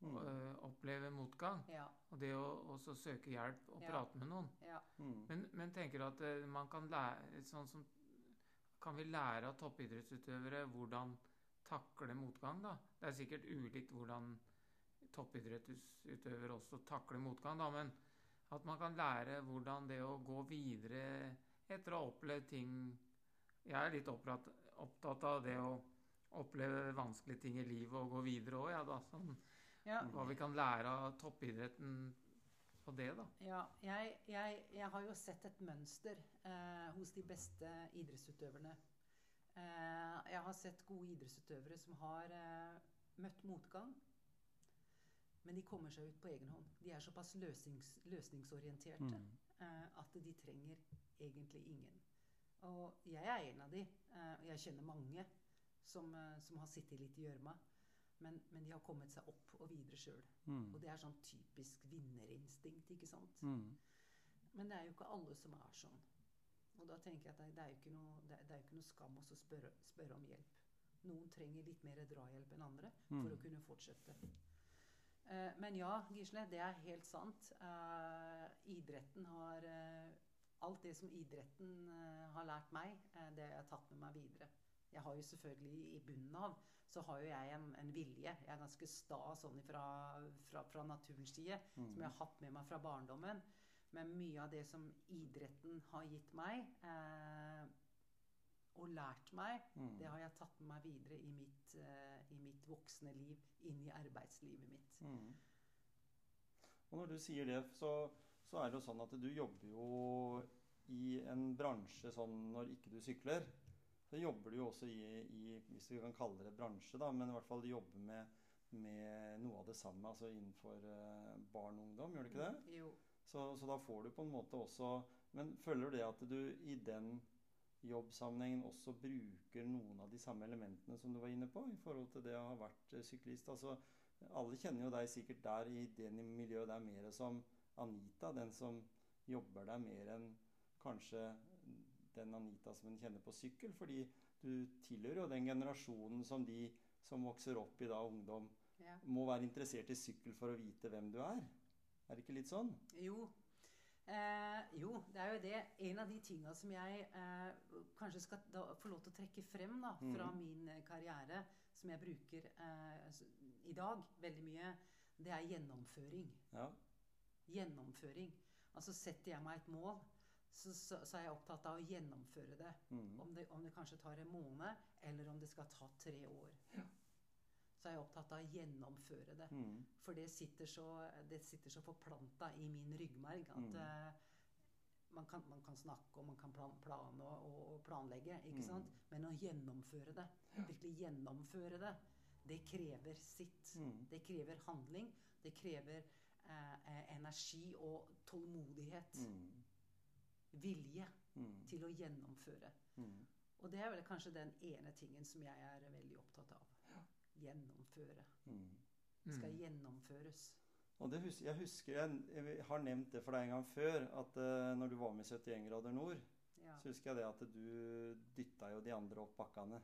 mm, øh, opplever motgang. Ja, Og det å også søke hjelp og Ja. prate med noen. ja. mm. Men, men tenker du at eh, man kan lære sånn som Kan vi lære av toppidrettsutøvere hvordan takle motgang, da? Det er sikkert ulikt hvordan toppidrettsutøvere også takler motgang, da, men at man kan lære hvordan det å gå videre etter å ha opplevd ting Jeg er litt opptatt, opptatt av det å oppleve vanskelige ting i livet og gå videre òg, ja, da. Sånn, ja. hva vi kan lære av toppidretten på det, da. Ja, jeg, jeg, jeg har jo sett et mønster eh, hos de beste idrettsutøverne. Eh, jeg har sett gode idrettsutøvere som har eh, møtt motgang, men de kommer seg ut på egen hånd. De er såpass løsnings, løsningsorienterte Mm. eh, at de trenger egentlig ingen. Og jeg er en av de, eh, og jeg kjenner mange som, eh, som har sittet litt i gjørma, men, men de har kommet seg opp og videre sjøl. Mm. Og det er sånn typisk vinnerinstinkt, ikke sant? Mm. Men det er jo ikke alle som er sånn. Og da tenker jeg at det, det, er, jo ikke noe, det, det er ikke noe skam å spørre, spørre om hjelp. Noen trenger litt mer drahjelp enn andre for å Mm. kunne fortsette. Eh, men ja, Gisle, det er helt sant. Eh, idretten har eh, Alt det som idretten har lært meg, det har jeg tatt med meg videre. Jeg har jo selvfølgelig i bunnen av så har jo jeg en, en vilje. Jeg er ganske sta sånn fra, fra, fra naturens side som jeg har hatt med meg fra barndommen. Men mye av det som idretten har gitt meg, eh, og lært meg, Mm. det har jeg tatt med meg videre i mitt, uh, i mitt voksne liv, inn i arbeidslivet mitt. Mm. Og når du sier det, så, så er det jo sånn at du jobber jo i en bransje sånn når ikke du sykler. Så jobber du jo også i, i hvis vi kan kalle det bransje, da, men i hvert fall du jobber med, med noe av det samme, altså innenfor uh, barn og ungdom, gjør du ikke det? Jo. Så, så da får du på en måte også Men føler du det at du i den jobbsammenhengen også bruker noen av de samme elementene som du var inne på, i forhold til det å ha vært eh, syklist? Altså, alle kjenner jo deg sikkert der i det miljøet der mer som Anita, den som jobber der mer enn kanskje den Anita som en kjenner på sykkel, fordi du tilhører jo den generasjonen som de som vokser opp i da ungdom, Ja. må være interessert i sykkel for å vite hvem du er. Er det ikke litt sånn? Jo. Eh, jo, det er jo det. En av de tinga som jeg eh, kanskje skal da, få lov til å trekke frem da, fra mm. min eh, karriere, som jeg bruker eh, i dag veldig mye, det er gjennomføring. Ja. Gjennomføring. Altså setter jeg meg et mål, så, så, så er jeg opptatt av å gjennomføre det. Mm. Om det, om det kanskje tar en måned, eller om det skal ta tre år. Så er jeg opptatt av å gjennomføre det. Mm. For det sitter så, det sitter så forplanta i min ryggmarg at Mm. eh, man, kan, man kan snakke og man kan plan, plane og, og, planlegge, ikke Mm. sant? Men å gjennomføre det, virkelig gjennomføre det, det krever sitt. Mm. Det krever handling. Det krever eh, eh, energi og tålmodighet. Mm. Vilje Mm. til å gjennomføre. Og det er vel kanskje den ene tingen som jeg er veldig opptatt av. Gjennomføre. Mm. Skal Mm. gjennomføres. Og det hus jeg husker jeg, jeg har nevnt det for deg en gang før, at uh, når du var med i 71 grader nord, Ja. så husker jeg det at du dytta jo de andre opp bakkene.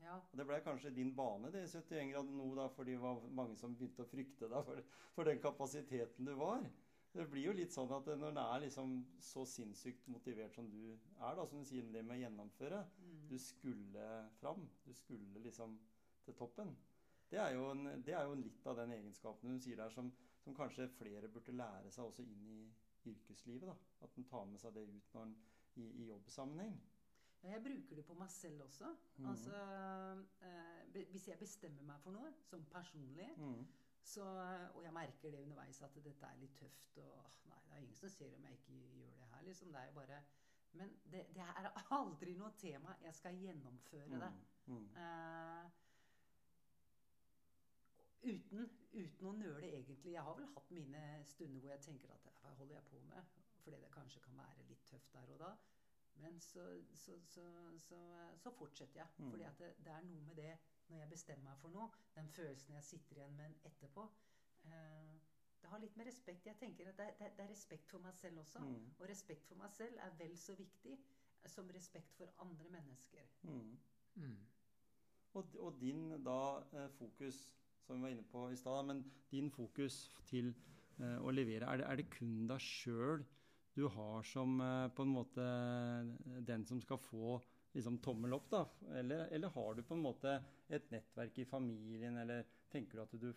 ja. Og det ble kanskje din bane, det 71 grader nord, da, fordi det var mange som begynte å frykte deg for, for den kapasiteten du var. Det blir jo litt sånn at når det er liksom så sinnssykt motivert som du er, da, som du sier det med å gjennomføre Mm. Du skulle fram. Du skulle liksom til toppen. Det er jo, en, det er jo litt av den egenskapen hun sier der som, som kanskje flere burde lære seg også inn i yrkeslivet. da. At en tar med seg det ut når en, i, i jobbsammenheng. Ja, jeg bruker det på meg selv også. Mm. Altså, eh, hvis jeg bestemmer meg for noe, som personlig, Mm. så, og jeg merker det underveis at dette er litt tøft og Nei, det er ingen som ser om jeg ikke gjør det her, liksom. Det er jo bare Men det, det er aldri noe tema. Jeg skal gjennomføre det. Mm. Eh, uten, uten å nøle, egentlig. Jeg har vel hatt mine stunder hvor jeg tenker at hva holder jeg på med? Fordi det kanskje kan være litt tøft der og da. Men så, så, så, så, så fortsetter jeg. Mm. Fordi at det, det er noe med det når jeg bestemmer meg for noe, den følelsen jeg sitter igjen med etterpå eh, Det har litt med respekt Jeg tenker at det, det, det er respekt for meg selv også. Mm. Og respekt for meg selv er vel så viktig som respekt for andre mennesker. Mm. Mm. Og, og din da eh, fokus, som vi var inne på i stad, men din fokus til eh, å levere, er det, er det kun deg sjøl du har som eh, på en måte den som skal få liksom tommel opp, da? Eller, eller har du på en måte et nettverk i familien, eller tenker du at du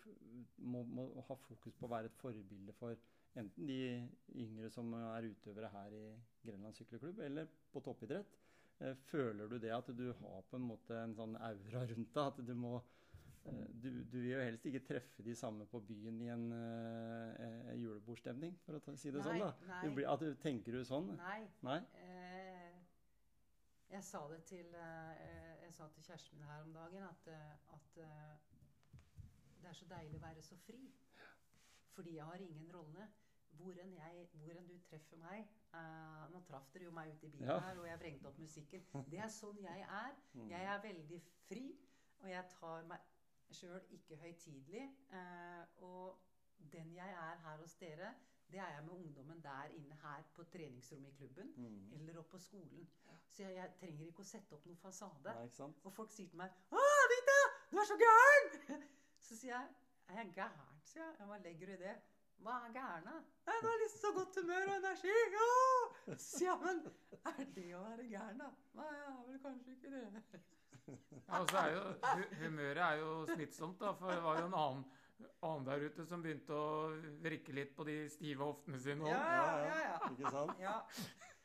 må, må ha fokus på å være et forbilde for enten de yngre som er utøvere her i Grenland sykkelklubb, eller på toppidrett? Eh, Føler du det at du har på en måte en sånn aura rundt deg? At du må du, du vil jo helst ikke treffe de samme på byen i en eh, eh, julebordstemning, for å ta, si det Nei, sånn. da. Du blir, at du, tenker du sånn? Nei. Nei? Eh, jeg sa det til eh, Jeg sa til kjæresten min her om dagen at, eh, at eh, det er så deilig å være så fri. Fordi jeg har ingen rolle. Hvor enn, jeg, hvor enn du treffer meg eh, Nå traff dere jo meg ute i bilen Ja. her, og jeg vrengte opp musikken. Det er sånn jeg er. Mm. Jeg er veldig fri, og jeg tar meg sjøl ikke høytidelig. Eh, og den jeg er her hos dere, det er jeg med ungdommen der inne her på treningsrommet i klubben. Mm. Eller oppe på skolen. Så jeg, jeg trenger ikke å sette opp noen fasade. Nei? Og folk sier til meg 'Å, Anita, du er så gæren!' Så sier jeg 'Er jeg gæren?' sier jeg. Ja, Hva legger du i det? Hva er gæren, da? «Nei, Du har litt så godt humør og energi. Ja! Så sier jeg, men er det å være gæren, da? Nei, jeg er vel kanskje ikke det. Ja, og så er jo, humøret er jo smittsomt, da, for det var jo en annen, annen der ute som begynte å vrikke litt på de stive hoftene sine Ja, ja, ja. Ikke sant? ja.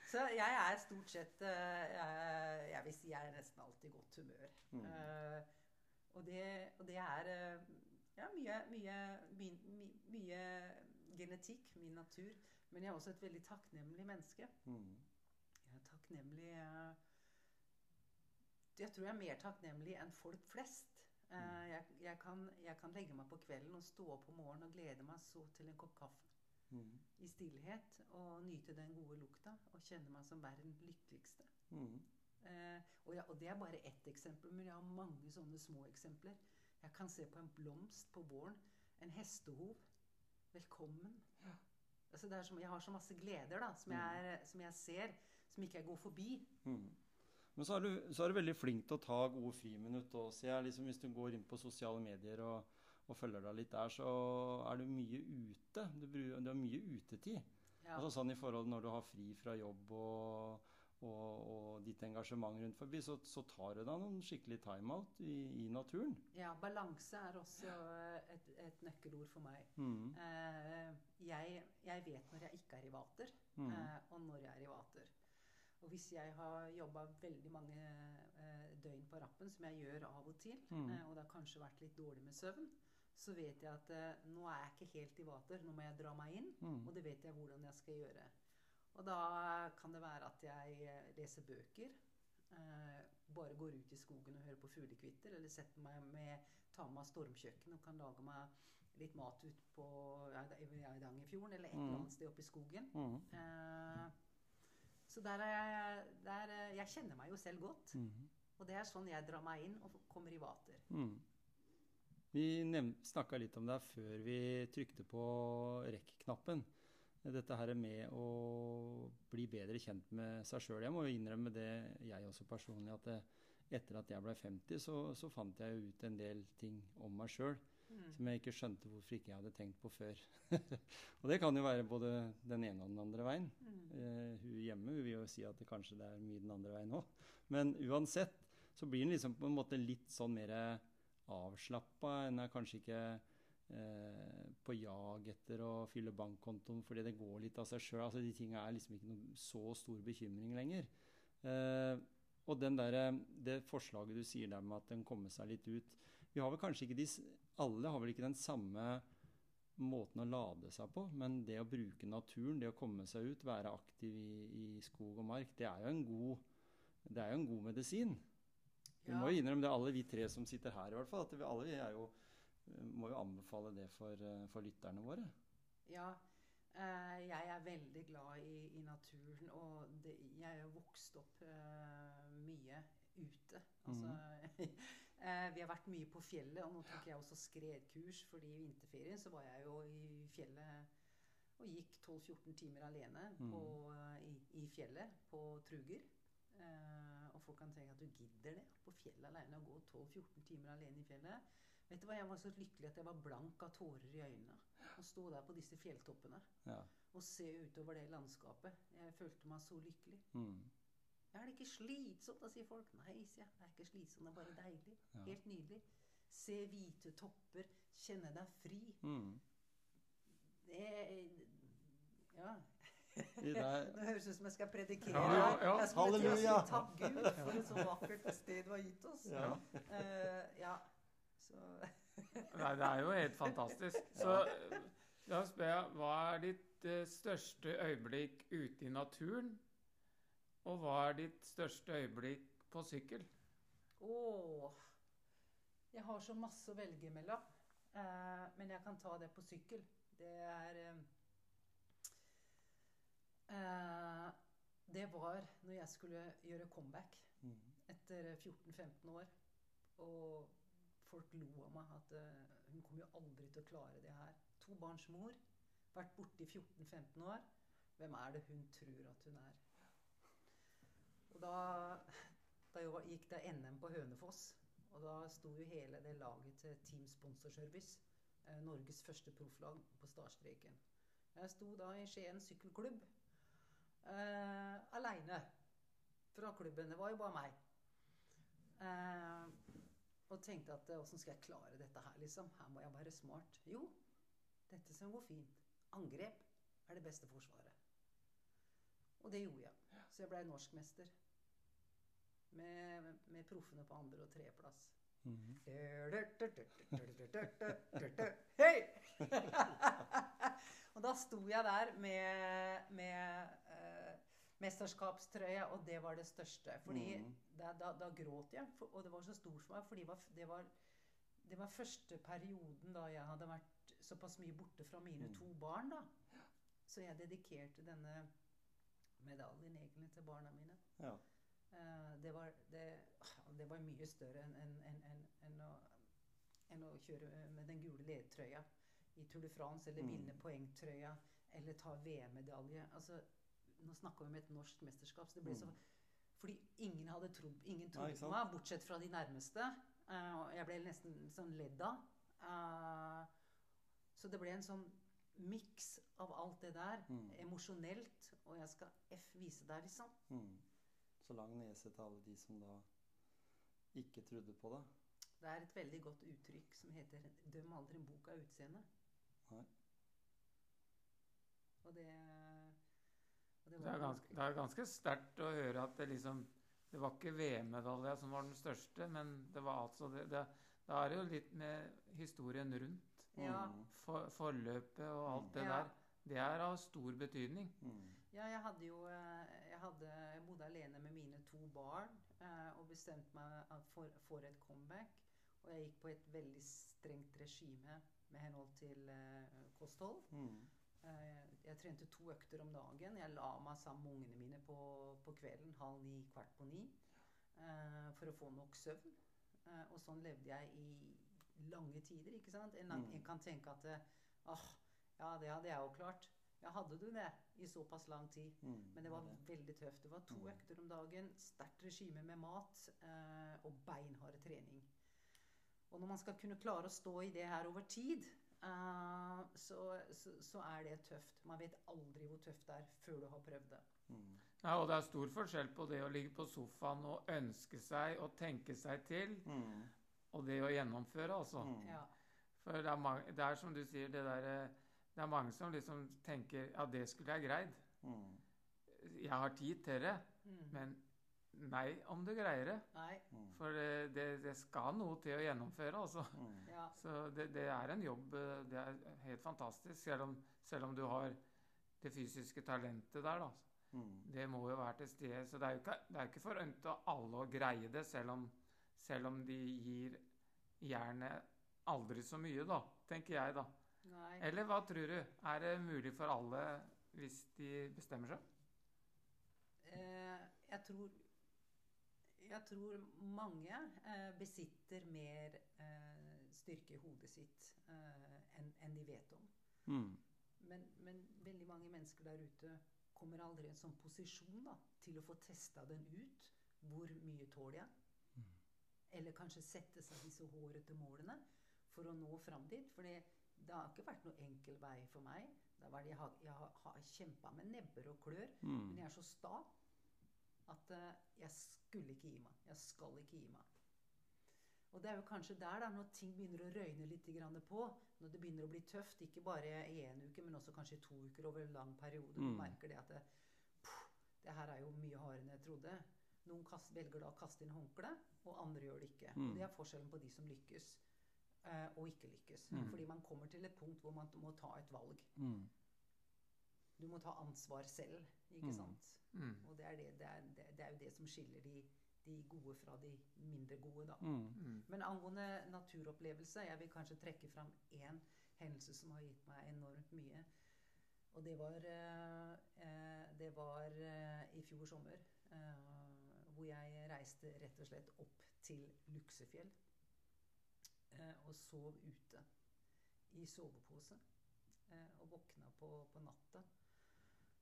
Så jeg er stort sett eh, jeg, jeg vil si jeg er nesten alltid i godt humør. Mm. Uh, og, det, og det er eh, ja, mye, mye, my, my, mye genetikk, min natur. Men jeg er også et veldig takknemlig menneske. Mm. Jeg er takknemlig eh, Jeg tror jeg er mer takknemlig enn folk flest. Eh, jeg, jeg, kan, jeg kan legge meg på kvelden og stå opp om morgenen og glede meg så til en kopp kaffe Mm. i stillhet og nyte den gode lukta og kjenne meg som verdens lykkeligste. Mm. Eh, og, jeg, og det er bare ett eksempel, men jeg har mange sånne små eksempler. Jeg kan se på en blomst på våren, en hestehov. Velkommen. Altså det er som, jeg har så masse gleder da, som jeg, er, som jeg ser, som ikke jeg går forbi. Mm. Men så er, du, så er du veldig flink til å ta gode friminutt òg, ser jeg. Liksom, hvis du går inn på sosiale medier og, og følger deg litt der, så er du mye ute. Du, du har mye utetid. Ja. Altså sånn i forhold når du har fri fra jobb og, og, og ditt engasjement rundt forbi, så, så tar du deg noen skikkelig timeout i, i naturen. ja, balanse er også et, et nøkkelord for meg. Mm. Eh, jeg, jeg vet når jeg ikke er i vater, Mm. eh, og når jeg er i vater. Og hvis jeg har jobba veldig mange eh, døgn på rappen, som jeg gjør av og til, Mm. eh, og det har kanskje vært litt dårlig med søvn, så vet jeg at eh, nå er jeg ikke helt i vater. Nå må jeg dra meg inn, Mm. og det vet jeg hvordan jeg skal gjøre. Og da kan det være at jeg eh, leser bøker. Eh, bare går ut i skogen og hører på fuglekvitter, eller setter meg med, tar med meg stormkjøkken og kan lage meg litt mat ut på Eidangerfjorden eller et Mm. eller annet sted oppe i skogen. Mm. Eh, så der er jeg der, eh, Jeg kjenner meg jo selv godt. Mm. Og det er sånn jeg drar meg inn og kommer i vater. Mm. Vi snakka litt om det her før vi trykte på rekk-knappen. Dette her med å bli bedre kjent med seg sjøl. Jeg må jo innrømme det, jeg også personlig, at det, etter at jeg ble 50, så, så fant jeg ut en del ting om meg sjøl. Mm. som jeg ikke skjønte hvorfor ikke jeg hadde tenkt på før. og det kan jo være både den ene og den andre veien. Mm. Eh, hun hjemme hun vil jo si at det kanskje det er mye den andre veien òg. Men uansett så blir en liksom på en måte litt sånn mer avslappa. En er kanskje ikke eh, på jag etter å fylle bankkontoen fordi det går litt av seg sjøl. Altså, de tinga er liksom ikke noe så stor bekymring lenger. Eh, og den der, det forslaget du sier der med at den kommer seg litt ut Vi har vel kanskje ikke de, Alle har vel ikke den samme måten å lade seg på, men det å bruke naturen, det å komme seg ut, være aktiv i, i skog og mark, det er jo en god, det er jo en god medisin. Vi må jo innrømme det, alle vi tre som sitter her, i hvert fall. At vi alle vi er jo, må jo anbefale det for, for lytterne våre. Ja, eh, jeg er veldig glad i, i naturen, og det, jeg er vokst opp uh, mye ute. Altså, eh, vi har vært mye på fjellet, og nå tok jeg også skredkurs, fordi i vinterferien så var jeg jo i fjellet og gikk 12-14 timer alene Mhm. på, mm. i, i fjellet på Truger. Eh, og folk kan tenke at du gidder det, på fjellet alene, å gå 12-14 timer alene i fjellet. Vet du hva, Jeg var så lykkelig at jeg var blank av tårer i øynene. Å stå der på disse fjelltoppene Ja. og se utover det landskapet. Jeg følte meg så lykkelig. Mm. Er det ikke slitsomt, da, sier folk. Nei, sier jeg. Det er ikke slitsomt, det er bare deilig. Ja. Helt nydelig. Se hvite topper, kjenne deg fri. Mm. Det Ja. I der, Det høres ut som jeg skal predikere. Ja, ja, ja. Jeg skulle til å si takk Gud for et så vakkert sted du har gitt oss. Ja. Uh, ja. Så Nei, det er jo helt fantastisk. Så eh, da spør jeg, hva er ditt eh, største øyeblikk ute i naturen? Og hva er ditt største øyeblikk på sykkel? Åh. Jeg har så masse å velge mellom. Eh, men jeg kan ta det på sykkel. Det er eh, eh, Det var når jeg skulle gjøre comeback mm. etter 14-15 år. Og folk lo av meg at eh, hun kommer jo aldri til å klare det her. To barns mor, vært borte i 14-15 år. Hvem er det hun tror at hun er? Og da, da gikk det NM på Hønefoss. Og da sto jo hele det laget til Team Sponsorservice, eh, Norges første profflag, på startstreken. Jeg sto da i Skien sykkelklubb eh, aleine fra klubben. Det var jo bare meg. Eh, og tenkte at åssen skal jeg klare dette her, liksom? Her må jeg være smart. Jo, dette skal gå fint. Angrep er det beste forsvaret. Og det gjorde jeg. Så jeg blei norskmester. Med, med proffene på andre- og tredjeplass. Mm. Hei! og da sto jeg der med, med uh, mesterskapstrøya, og det var det største. Fordi mm. da, da, da gråt jeg, for, og det var så stort for meg. fordi det var, det var, det var første perioden da jeg hadde vært såpass mye borte fra mine Mm. to barn. da. Så jeg dedikerte denne medaljen egentlig til barna mine. Ja. Uh, det, var, det, det var mye større enn en, en, en, å, å kjøre med den gule ledtrøya i Tour de France, eller Mm. vinne poengtrøya, eller ta VM-medalje. Altså, nå snakker vi om et norsk mesterskap. så det ble så, Mm. fordi ingen hadde trodd, ingen trodde på meg, bortsett fra de nærmeste. Uh, jeg ble nesten sånn ledd av. Uh, så det ble en sånn miks av alt det der. Mm. Emosjonelt. Og jeg skal F vise deg, liksom. Mm. Så lang nese til alle de som da ikke trodde på det. Det er et veldig godt uttrykk som heter 'døm aldri en bok av utseende'. Nei. Og det, og Det er ganske, det er ganske sterkt å høre at det liksom Det var ikke VM-medalja som var den største, men det var altså det, det, Da er det jo litt med historien rundt. Ja. For, forløpet og alt det Ja. der. Det er av stor betydning. Mm. Ja, jeg hadde jo eh, jeg, hadde, jeg bodde alene med mine to barn eh, og bestemte meg for, for et comeback. Og jeg gikk på et veldig strengt regime med henhold til eh, kosthold. Mm. Eh, jeg trente to økter om dagen. Jeg la meg sammen med ungene mine på, på kvelden halv ni, kvart på ni, eh, for å få nok søvn. Eh, og sånn levde jeg i lange tider. ikke sant? En, Mm. en kan tenke at eh, åh, ja, det hadde jeg jo klart. Ja, hadde du det i såpass lang tid? Mm. Men det var det. veldig tøft. Det var to Mm. økter om dagen, sterkt regime med mat eh, og beinhard trening. Og når man skal kunne klare å stå i det her over tid, eh, så, så, så er det tøft. Man vet aldri hvor tøft det er før du har prøvd det. Mm. Ja, og det er stor forskjell på det å ligge på sofaen og ønske seg og tenke seg til, Mm. Og det å gjennomføre, altså. Mm. Ja. For det er, mange, det er som du sier, det der, eh, det er mange som liksom tenker ja, det skulle jeg greid. Mm. Jeg har tid til det, Mm. men nei om du greier det. Nei. Mm. For det, det, skal noe til å gjennomføre, altså. Mm. Ja. Så det, det er en jobb. eh, Det er helt fantastisk, selv om, selv om du har det fysiske talentet der, da. Mm. Det må jo være til stede. Så det er jo ikke, det er ikke for alle å greie det, selv om, selv om de gir jernet aldri så mye, da, tenker jeg, da. Nei. Eller hva tror du? Er det mulig for alle hvis de bestemmer seg? Eh, jeg tror Jeg tror mange eh, besitter mer eh, styrke i hodet sitt eh, enn en de vet om. Mm. Men, men veldig mange mennesker der ute kommer aldri i en sånn posisjon da, til å få testa den ut. Hvor mye tåler jeg? Eller kanskje sette seg disse hårete målene for å nå fram dit. For det har ikke vært noe enkel vei for meg. Jeg har, jeg har, har kjempa med nebber og klør. Mm. Men jeg er så sta at uh, jeg skulle ikke gi meg. Jeg skal ikke gi meg. Og det er jo kanskje der, da, når ting begynner å røyne litt grann på, når det begynner å bli tøft, ikke bare i én uke, men også kanskje i to uker over en lang periode, du Mm. merker det at det, puh, det her er jo mye hardere enn jeg trodde. Noen kast, velger da å kaste inn håndkleet, og andre gjør det ikke. Mm. Det er forskjellen på de som lykkes eh, og ikke lykkes. Mm. Fordi man kommer til et punkt hvor man må ta et valg. Mm. Du må ta ansvar selv, ikke Mm. sant? Mm. Og det er, det, det, er, det, er jo det som skiller de, de gode fra de mindre gode, da. Mm. Mm. Men angående naturopplevelse, jeg vil kanskje trekke fram én hendelse som har gitt meg enormt mye. Og det var, eh, eh, det var eh, i fjor sommer, eh, hvor jeg reiste rett og slett opp til Luksefjell eh, og sov ute i sovepose. Eh, og våkna på, på natta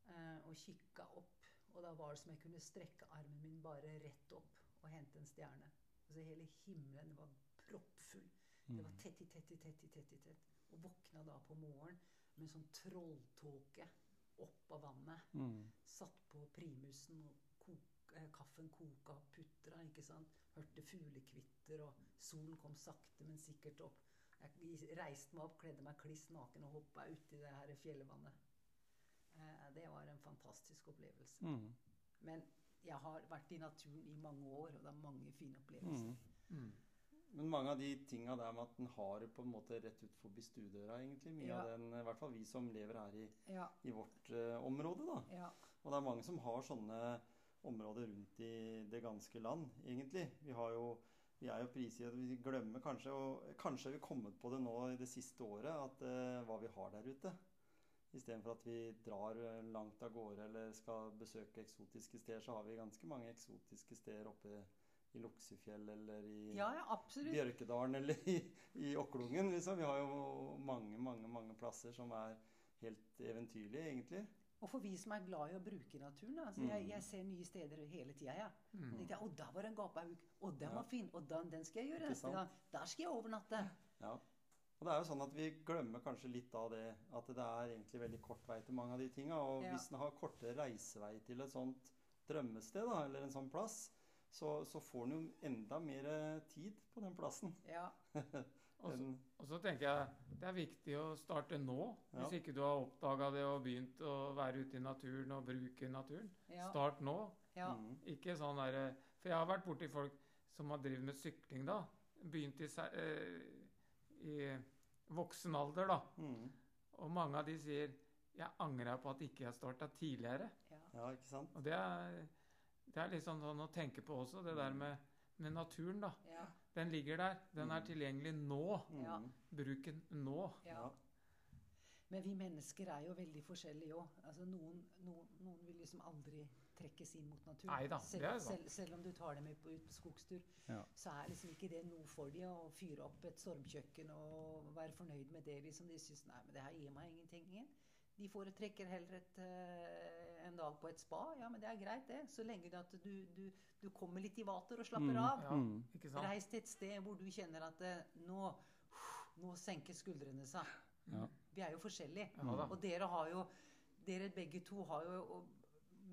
eh, og kikka opp. Og da var det som jeg kunne strekke armen min bare rett opp og hente en stjerne. Altså hele himmelen var proppfull. Det var tett i tett i tett i tett i tett. Og våkna da på morgenen med sånn trolltåke opp av vannet. Mm. Satt på primusen, og kaffen koka og putra. ikke sant? Hørte fuglekvitter, og solen kom sakte, men sikkert opp. Jeg reiste meg opp, kledde meg kliss naken og hoppa uti det her fjellvannet. Eh, det var en fantastisk opplevelse. Mm. Men jeg har vært i naturen i mange år, og det er mange fine opplevelser. Mm. Mm. Men mange av de tinga der med at en har det på en måte rett ut forbi stuedøra, egentlig. Mye Ja. av den, i hvert fall vi som lever her i, Ja, i vårt uh, område, da. ja, Og det er mange som har sånne områder rundt i det ganske land, egentlig. Vi har jo vi er jo prisgitt vi glemmer kanskje, og kanskje har vi kommet på det nå i det siste året, at eh, hva vi har der ute. Istedenfor at vi drar eh, langt av gårde eller skal besøke eksotiske steder, så har vi ganske mange eksotiske steder oppe i Luksefjell eller i ja, ja. Bjørkedalen eller i, i Okklungen. Liksom. Vi har jo mange, mange, mange plasser som er helt eventyrlige, egentlig. Og for vi som er glad i å bruke naturen altså Mm. jeg, jeg ser nye steder hele tida. Ja. Mm. Og tenkte var Å, der var en gapauk, Å, den Ja. var fin. Og den, den skal jeg gjøre neste gang. Der skal jeg overnatte. Ja. Og det er jo sånn at vi glemmer kanskje litt av det, at det er egentlig veldig kort vei til mange av de tinga. Og Ja. hvis en har kortere reisevei til et sånt drømmested, da, eller en sånn plass, så, så får en jo enda mer tid på den plassen. Ja. Og så, tenker jeg det er viktig å starte nå. Hvis ikke du har oppdaga det og begynt å være ute i naturen og bruke naturen. Ja. Start nå. ja. Mm. Ikke sånn derre For jeg har vært borti folk som har drevet med sykling, da. Begynt i, eh, i voksen alder, da. Mm. Og mange av de sier 'Jeg angrer på at ikke jeg starta tidligere'. ja. Ja, ikke sant? Og det er, det er liksom sånn å tenke på også, det der med, med naturen, da. Den ligger der. Den er Mm. tilgjengelig nå. Mm. Ja. Bruk den nå. ja. Men vi mennesker er jo veldig forskjellige òg. Altså, noen, noen, noen vil liksom aldri trekkes inn mot naturen. Neida, selv, det er selv, selv om du tar dem med på ut på skogstur, Ja. så er liksom ikke det noe for dem å fyre opp et stormkjøkken og være fornøyd med det. liksom. De syns nei, men det her gir meg ingenting. De foretrekker heller et, eh, en dag på et spa. Ja, men det er greit, det. Så lenge det at du, du, du kommer litt i vater og slapper Mm. av. Ja, Mm. ikke sant? Reis til et sted hvor du kjenner at eh, nå, nå senker skuldrene seg. Ja. Vi er jo forskjellige. Ja. Og dere har jo Dere begge to har jo og,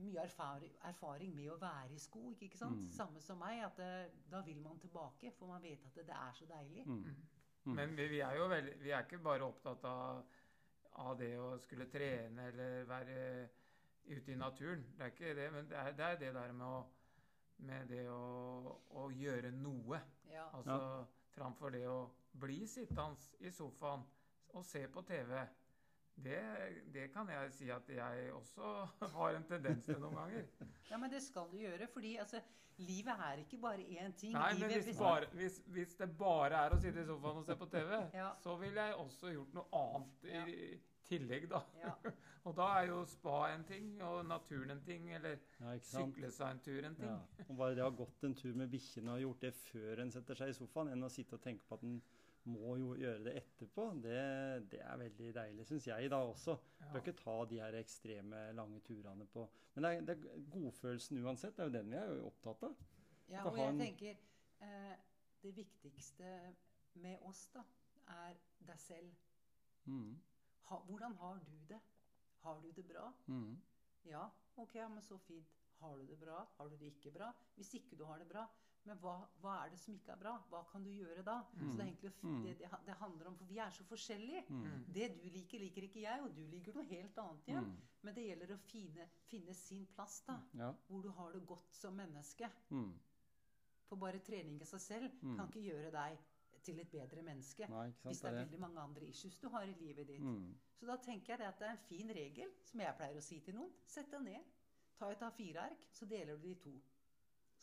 mye erfaring, erfaring med å være i skog, ikke sant? Mm. Samme som meg. At eh, da vil man tilbake, for man vet at det, det er så deilig. Mm. Mm. Men vi, vi er jo veldig Vi er ikke bare opptatt av, av det å skulle trene eller være ute i naturen. Det er ikke det, men det er det, er det der med å med det å, å gjøre noe. Ja. Altså framfor det å bli sittende i sofaen og se på TV. Det, det kan jeg si at jeg også har en tendens til noen ganger. ja, men det skal du gjøre, fordi altså, livet er ikke bare én ting. Nei, men hvis, bare, hvis, hvis det bare er å sitte i sofaen og se på TV, Ja. så ville jeg også gjort noe annet i, Ja. tillegg, da. Ja. Og da er jo spa en ting, og naturen en ting, eller Ja, sykle seg en tur en ting. Ja. Og bare det å ha gått en tur med bikkjene og gjort det før en setter seg i sofaen, enn å sitte og tenke på at en må jo gjøre det etterpå, det, det er veldig deilig, syns jeg da også. Ja. Bør ikke ta de her ekstreme lange turene på Men det er, det er godfølelsen uansett. Det er jo den vi er jo opptatt av. Ja, og jeg tenker eh, Det viktigste med oss, da, er deg selv. Mm. Ha, hvordan har du det? Har du det bra? Mm. Ja, ok, ja, men så fint. Har du det bra? Har du det ikke bra? Hvis ikke du har det bra, men hva, hva er det som ikke er bra? Hva kan du gjøre da? Så det, egentlig, Mm. det, det, handler om For vi er så forskjellige. Mm. Det du liker, liker ikke jeg, og du liker noe helt annet igjen. Mm. Men det gjelder å finne, finne sin plass, da. Ja. Hvor du har det godt som menneske. Mm. For bare trening i seg selv Mm. kan ikke gjøre deg til et bedre menneske. Nei, ikke Hvis det er veldig mange andre issues du har i livet ditt. Mm. Så da tenker jeg det at det er en fin regel, som jeg pleier å si til noen. Sett deg ned, ta et A4-ark, så deler du det i to.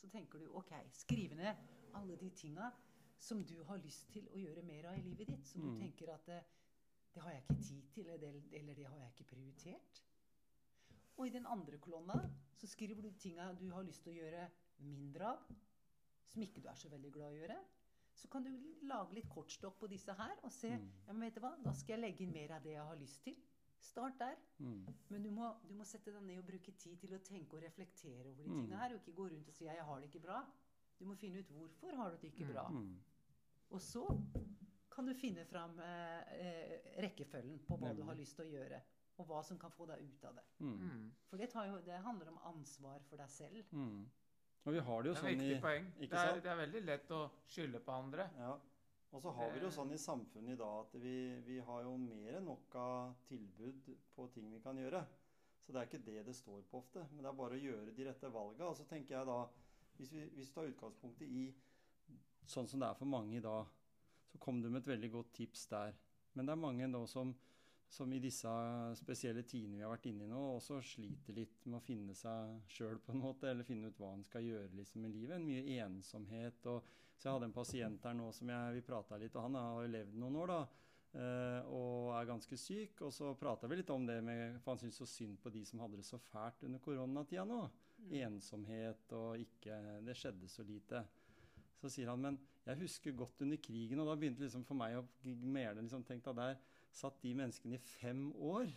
Så tenker du ok, skriv ned alle de tinga som du har lyst til å gjøre mer av i livet ditt. Som Mm. du tenker at det, det har jeg ikke tid til, eller, eller det har jeg ikke prioritert. Og i den andre kolonna så skriver du tinga du har lyst til å gjøre mindre av, som ikke du er så veldig glad i å gjøre. Så kan du lage litt kortstokk på disse her og se Mm. ja, men vet du hva, da skal jeg legge inn mer av det jeg har lyst til. Start der. Mm. Men du må, du må sette deg ned og bruke tid til å tenke og reflektere over de Mm. tingene her, og ikke gå rundt og si 'jeg har det ikke bra'. Du må finne ut hvorfor har du det ikke Mm. bra. Mm. Og så kan du finne fram eh, eh, rekkefølgen på hva du har lyst til å gjøre, og hva som kan få deg ut av det. Mm. Mm. For det, tar jo, det handler om ansvar for deg selv. Mm. Og vi har det jo er sånn i poeng. ikke Det er, det er veldig lett å skylde på andre. Ja. Og så har vi det jo sånn i samfunnet i dag at vi, vi har jo mer enn nok av tilbud på ting vi kan gjøre. Så det er ikke det det står på ofte. Men det er bare å gjøre de rette valga. Og så tenker jeg da, hvis vi, hvis vi tar utgangspunktet i sånn som det er for mange i dag, så kom du med et veldig godt tips der. Men det er mange nå som, som i disse spesielle tidene vi har vært inne i nå, også sliter litt med å finne seg sjøl på en måte, eller finne ut hva en skal gjøre liksom, i livet. En mye ensomhet. og så jeg hadde en pasient her nå som jeg, vi prata litt, og han har jo levd noen år, da. eh, og er ganske syk. Og så prata vi litt om det, med, for han syntes så synd på de som hadde det så fælt under koronatida nå. Ensomhet og ikke Det skjedde så lite. Så sier han, men jeg husker godt under krigen, og da begynte liksom for meg å mele liksom, Tenk at der satt de menneskene i fem år.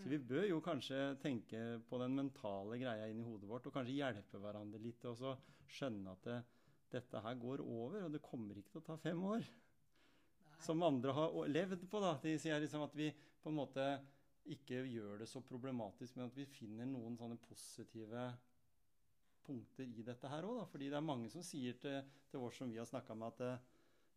Så vi bør jo kanskje tenke på den mentale greia inni hodet vårt, og kanskje hjelpe hverandre litt, og så skjønne at det, dette her går over, og det kommer ikke til å ta fem år. Nei. Som andre har levd på, da. De sier liksom at vi på en måte ikke gjør det så problematisk, men at vi finner noen sånne positive punkter i dette her òg. Fordi det er mange som sier til, til oss som vi har snakka med, at eh,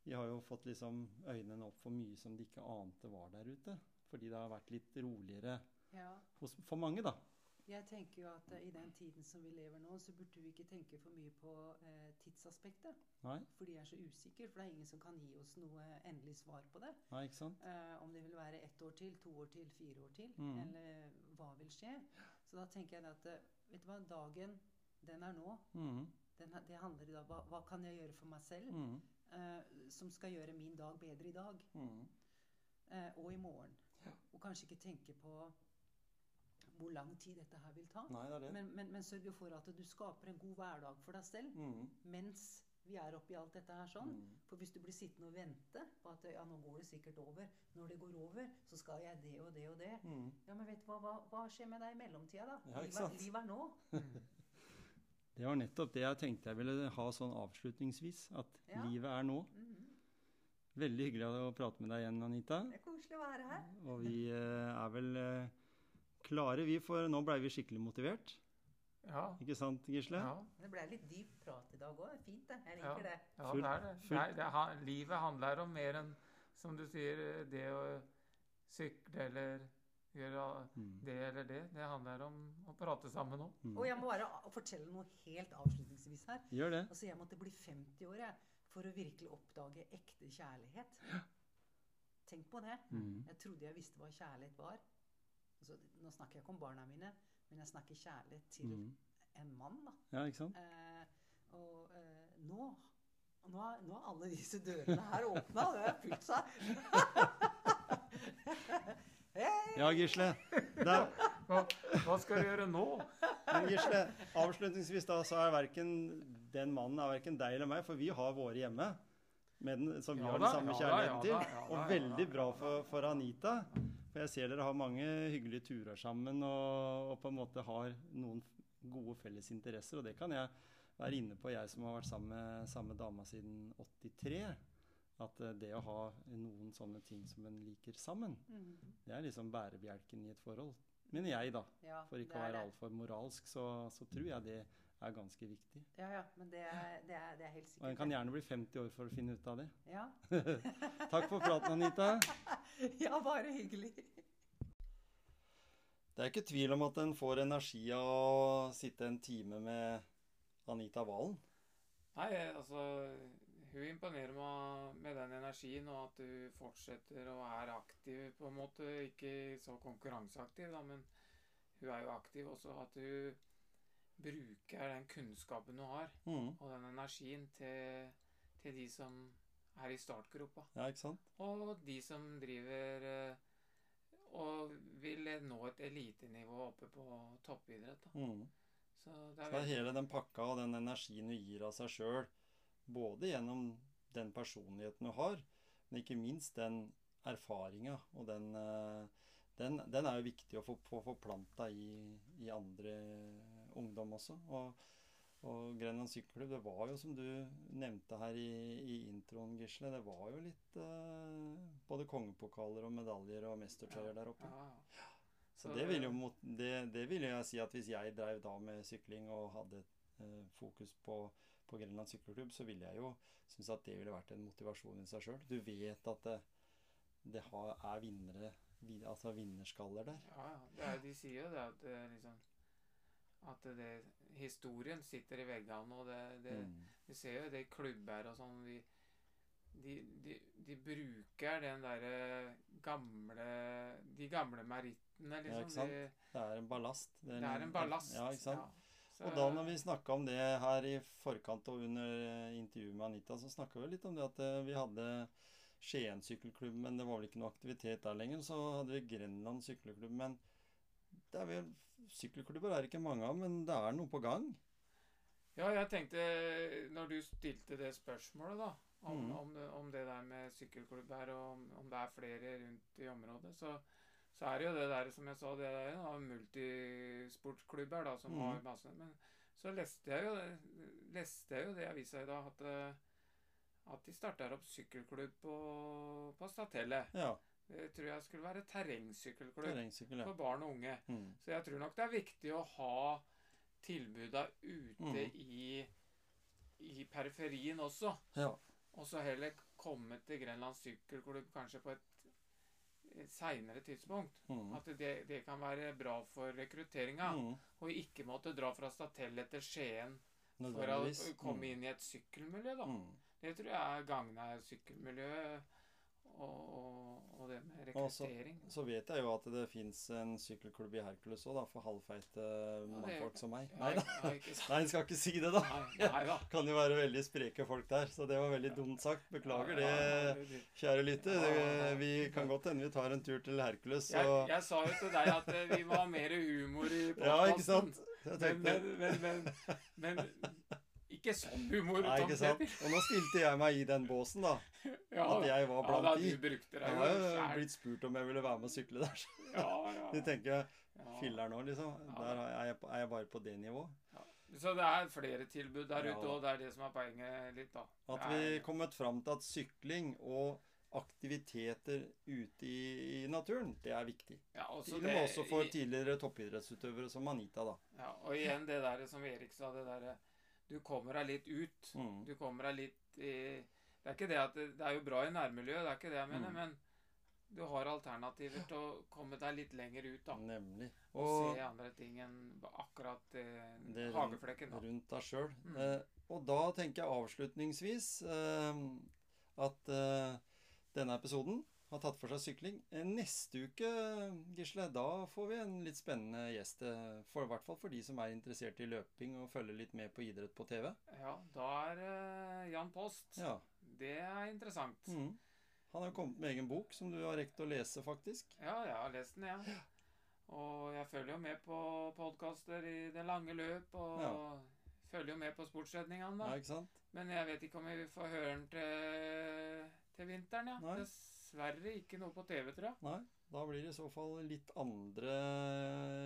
de har jo fått liksom øynene opp for mye som de ikke ante var der ute. Fordi det har vært litt roligere Ja. hos, for mange, da. Jeg tenker jo at eh, i den tiden som vi lever nå, så burde vi ikke tenke for mye på eh, tidsaspektet. Nei, For de er så usikre, for det er ingen som kan gi oss noe endelig svar på det. nei ikke sant? Eh, om det vil være ett år til, to år til, fire år til, Mm. eller hva vil skje. Så da tenker jeg at eh, vet du hva, dagen, den er nå. Mm. Den, det handler i dag hva, hva kan jeg gjøre for meg selv mm. eh, som skal gjøre min dag bedre i dag eh, og i morgen. Og kanskje ikke tenke på hvor lang tid dette her vil ta. Nei, det det. Men, men, men sørge for at du skaper en god hverdag for deg selv mm. mens vi er oppi alt dette her sånn. Mm. For hvis du blir sittende og vente på at ja, nå går det sikkert over. Når det går over, så skal jeg det og det og det. Mm. Ja, men vet du hva, hva, hva skjer med deg i mellomtida, da? Ja, livet, livet er nå. Det var nettopp det jeg tenkte jeg ville ha sånn avslutningsvis. At Ja. livet er nå. Mhm. Veldig hyggelig å prate med deg igjen, Anita. Det er koselig å være her. Og vi eh, er vel eh, klare, vi, for nå blei vi skikkelig motivert. Ja. Ikke sant, Gisle? Ja, Det ble litt dyp prat i dag òg. Fint, det. Jeg Ja. liker det. ja Full- det er det. full- Nei, det ha, livet handler om mer enn, som du sier, det å sykle eller gjøre Mm. det eller det. Det handler om å prate sammen òg. Mm. Og jeg må bare fortelle noe helt avslutningsvis her. Gjør det. Altså, Jeg måtte bli 50 år jeg, for å virkelig oppdage ekte kjærlighet. Tenk på det. Mm. Jeg trodde jeg visste hva kjærlighet var. Altså, nå snakker jeg ikke om barna mine, men jeg snakker kjærlighet til Mm. en mann. da. Ja, ikke sant? Eh, og eh, nå, nå, er, nå er alle disse dørene her åpna, og det har fylt seg. hey! Ja, Gisle. Hva, hva skal du gjøre nå? Men Gisle, avslutningsvis da, så er verken den mannen er verken deg eller meg, for vi har våre hjemme. Med den, som vi Ja har den samme ja kjærligheten ja til. da, ja da, og ja veldig da. bra for, for Anita. For jeg ser dere har mange hyggelige turer sammen og, og på en måte har noen gode felles interesser. Og det kan jeg være inne på, jeg som har vært sammen med samme dama siden 83. At eh, det å ha noen sånne ting som en liker sammen, Mhm. det er liksom bærebjelken i et forhold. Men jeg, da. Ja, For ikke å være altfor moralsk, så, så tror jeg det er ganske viktig. Ja, ja, men det er, det er, det er helt Og sikkert. en kan gjerne bli 50 år for å finne ut av det. Ja. Takk for praten, Anita. ja, bare hyggelig. Det er ikke tvil om at en får energi av å sitte en time med Anita Valen. Nei, altså Hun imponerer meg med den energien, og at hun fortsetter og er aktiv på en måte. Ikke så konkurranseaktiv, da, men hun er jo aktiv også. At du bruker den kunnskapen du har, Mm. og den energien til, til de som er i startgropa. Ja, ikke sant? Og de som driver eh, og vil nå et elitenivå oppe på toppidrett. Mm. Så det Så er det er hele den pakka og den energien du gir av seg sjøl, både gjennom den personligheten du har, men ikke minst den erfaringa og den eh, den, den er jo viktig å få, få forplanta i, i andre ungdom også. Og, og Grenland sykkelklubb, det var jo som du nevnte her i, i introen, Gisle, det var jo litt eh, både kongepokaler og medaljer og mestertrøyer der oppe. Ja, ja. Så det vil jo mot, det, det vil jeg si at hvis jeg drev da med sykling og hadde eh, fokus på, på Grenland sykkelklubb, så ville jeg jo synes at det ville vært en motivasjon i seg sjøl. Du vet at det, det har, er vinnere, altså vinnerskaller der. Ja, ja. De sier jo det at det liksom At det, historien sitter i veggene, og det, det Mm. Vi ser jo det i klubber og sånn vi, de, de, de bruker den derre gamle De gamle merittene, liksom. ikke sant? De, Det er en ballast. det er en ballast. Ja, ikke sant? Ja. Så- Og da når vi snakka om det her i forkant og under eh, intervjuet med Anita, så snakka vi litt om det at eh, vi hadde Skien sykkelklubb, men det var vel ikke noe aktivitet der lenger. Så hadde vi Grenland sykkelklubb, men det er vel Sykkelklubber er det ikke mange av, men det er noe på gang. Ja, jeg tenkte Når du stilte det spørsmålet, da, om, mm. om, det, om det der med sykkelklubb her, og om, om det er flere rundt i området, så, så er det jo det der, som jeg sa, det der da, multisportklubber da, som mm. har masse Men så leste jeg jo, leste jeg jo det i avisa i dag, at, eh, at de starter opp sykkelklubb på, på Statelle. Ja. Det tror jeg skulle være terrengsykkelklubb Terrengsykkel, ja. for barn og unge. Mm. Så jeg tror nok det er viktig å ha tilbuda ute mm. i, i periferien også. ja. Og så heller komme til Grenland sykkelklubb kanskje på et, et seinere tidspunkt. Mm. At det, det kan være bra for rekrutteringa. Mm. Og ikke måtte dra fra Statelle til Skien for å komme Mm. inn i et sykkelmiljø. da. Mm. Det tror jeg gagner sykkelmiljøet og, og, og det med Og så- Så vet jeg jo at det fins en sykkelklubb i Hercules òg, for halvfeite mannfolk som meg. Nei da. Nei, en skal ikke si det, da. Da. Kan jo være veldig spreke folk der, så det var veldig dumt sagt. Beklager det, det- kjære lytter. Det, vi kan godt hende vi tar en tur til Hercules, Jeg, jeg sa jo til deg at eh, vi må ha mer humor i podkasten. Ja, ikke sant? Men, men, men, men Ikke sånn humor, Nei, ikke sant? Og nå stilte jeg meg i den båsen, da. Ja, At jeg var ja, da blant de. du brukte Jeg har blitt spurt om jeg ville være med og sykle der. Ja, ja. De tenker ja. Filler'n nå, liksom. Ja. Der er jeg, er jeg bare på det nivået. Så det er flere tilbud der Ja. ute, og det er det som er poenget litt, da. At vi er- kommet fram til at sykling og aktiviteter ute i, i naturen, det er viktig. ja, Til og med også for tidligere toppidrettsutøvere som Anita, da. Ja, og igjen det der som Erik sa, det derre Du kommer deg litt ut. Mm. Du kommer deg litt i Det er ikke det at det, det er jo bra i nærmiljøet, det er ikke det jeg mener, Mm. men du har alternativer til å komme deg litt lenger ut, da. Nemlig. Og, Og se andre ting enn akkurat eh, hageflekken, da. rundt deg sjøl. Mm. Eh, og da tenker jeg avslutningsvis eh, at eh, denne episoden har tatt for seg sykling. Eh, neste uke, Gisle, da får vi en litt spennende gjest. eh, For, I hvert fall for de som er interessert i løping og følger litt med på idrett på TV. Ja, da er eh, Jan Post. Ja. Det er interessant. Mm. Han har jo kommet med egen bok som du har rekt å lese, faktisk. Ja, jeg har lest den, jeg. Og jeg følger jo med på podkaster i det lange løp, og Ja. følger jo med på sportsredningene, da. Ja, ikke sant? Men jeg vet ikke om vi får høre den til, til vinteren, ja. Nei. Dessverre ikke noe på TV, tror jeg. Nei, da blir det i så fall litt andre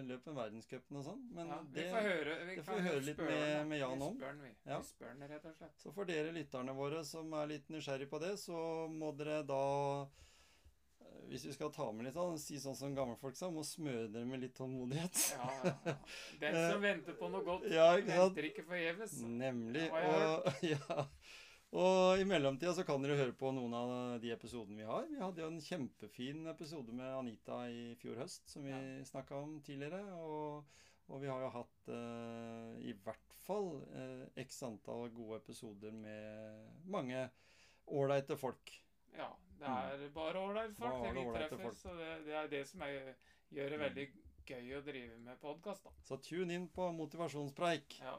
løp enn verdenscupen og sånn. Men Ja, vi det får høre, vi det får vi høre litt med- med Jan vi om. den, vi. Ja. Vi spør den, rett og slett. Så for dere lytterne våre som er litt nysgjerrig på det, så må dere da eh, Hvis vi skal ta med litt, sånn, si sånn som gammelfolk sa, må smøre dere med litt tålmodighet. Ja, ja. Den som venter på noe godt, Eh, Ja, ikke venter ikke forgjeves. Nemlig. Og, ja. Og i mellomtida så kan dere høre på noen av de episodene vi har. Vi hadde jo en kjempefin episode med Anita i fjor høst, som vi Ja. snakka om tidligere. Og, og vi har jo hatt eh, i hvert fall eh, x antall gode episoder med mange ålreite folk. Ja, det er bare ålreite folk Mm. Bare det vi treffer. folk. Så det, det er det som er, gjør det Mm. veldig gøy å drive med podkast, da. Så tune inn på motivasjonspreik. Ja.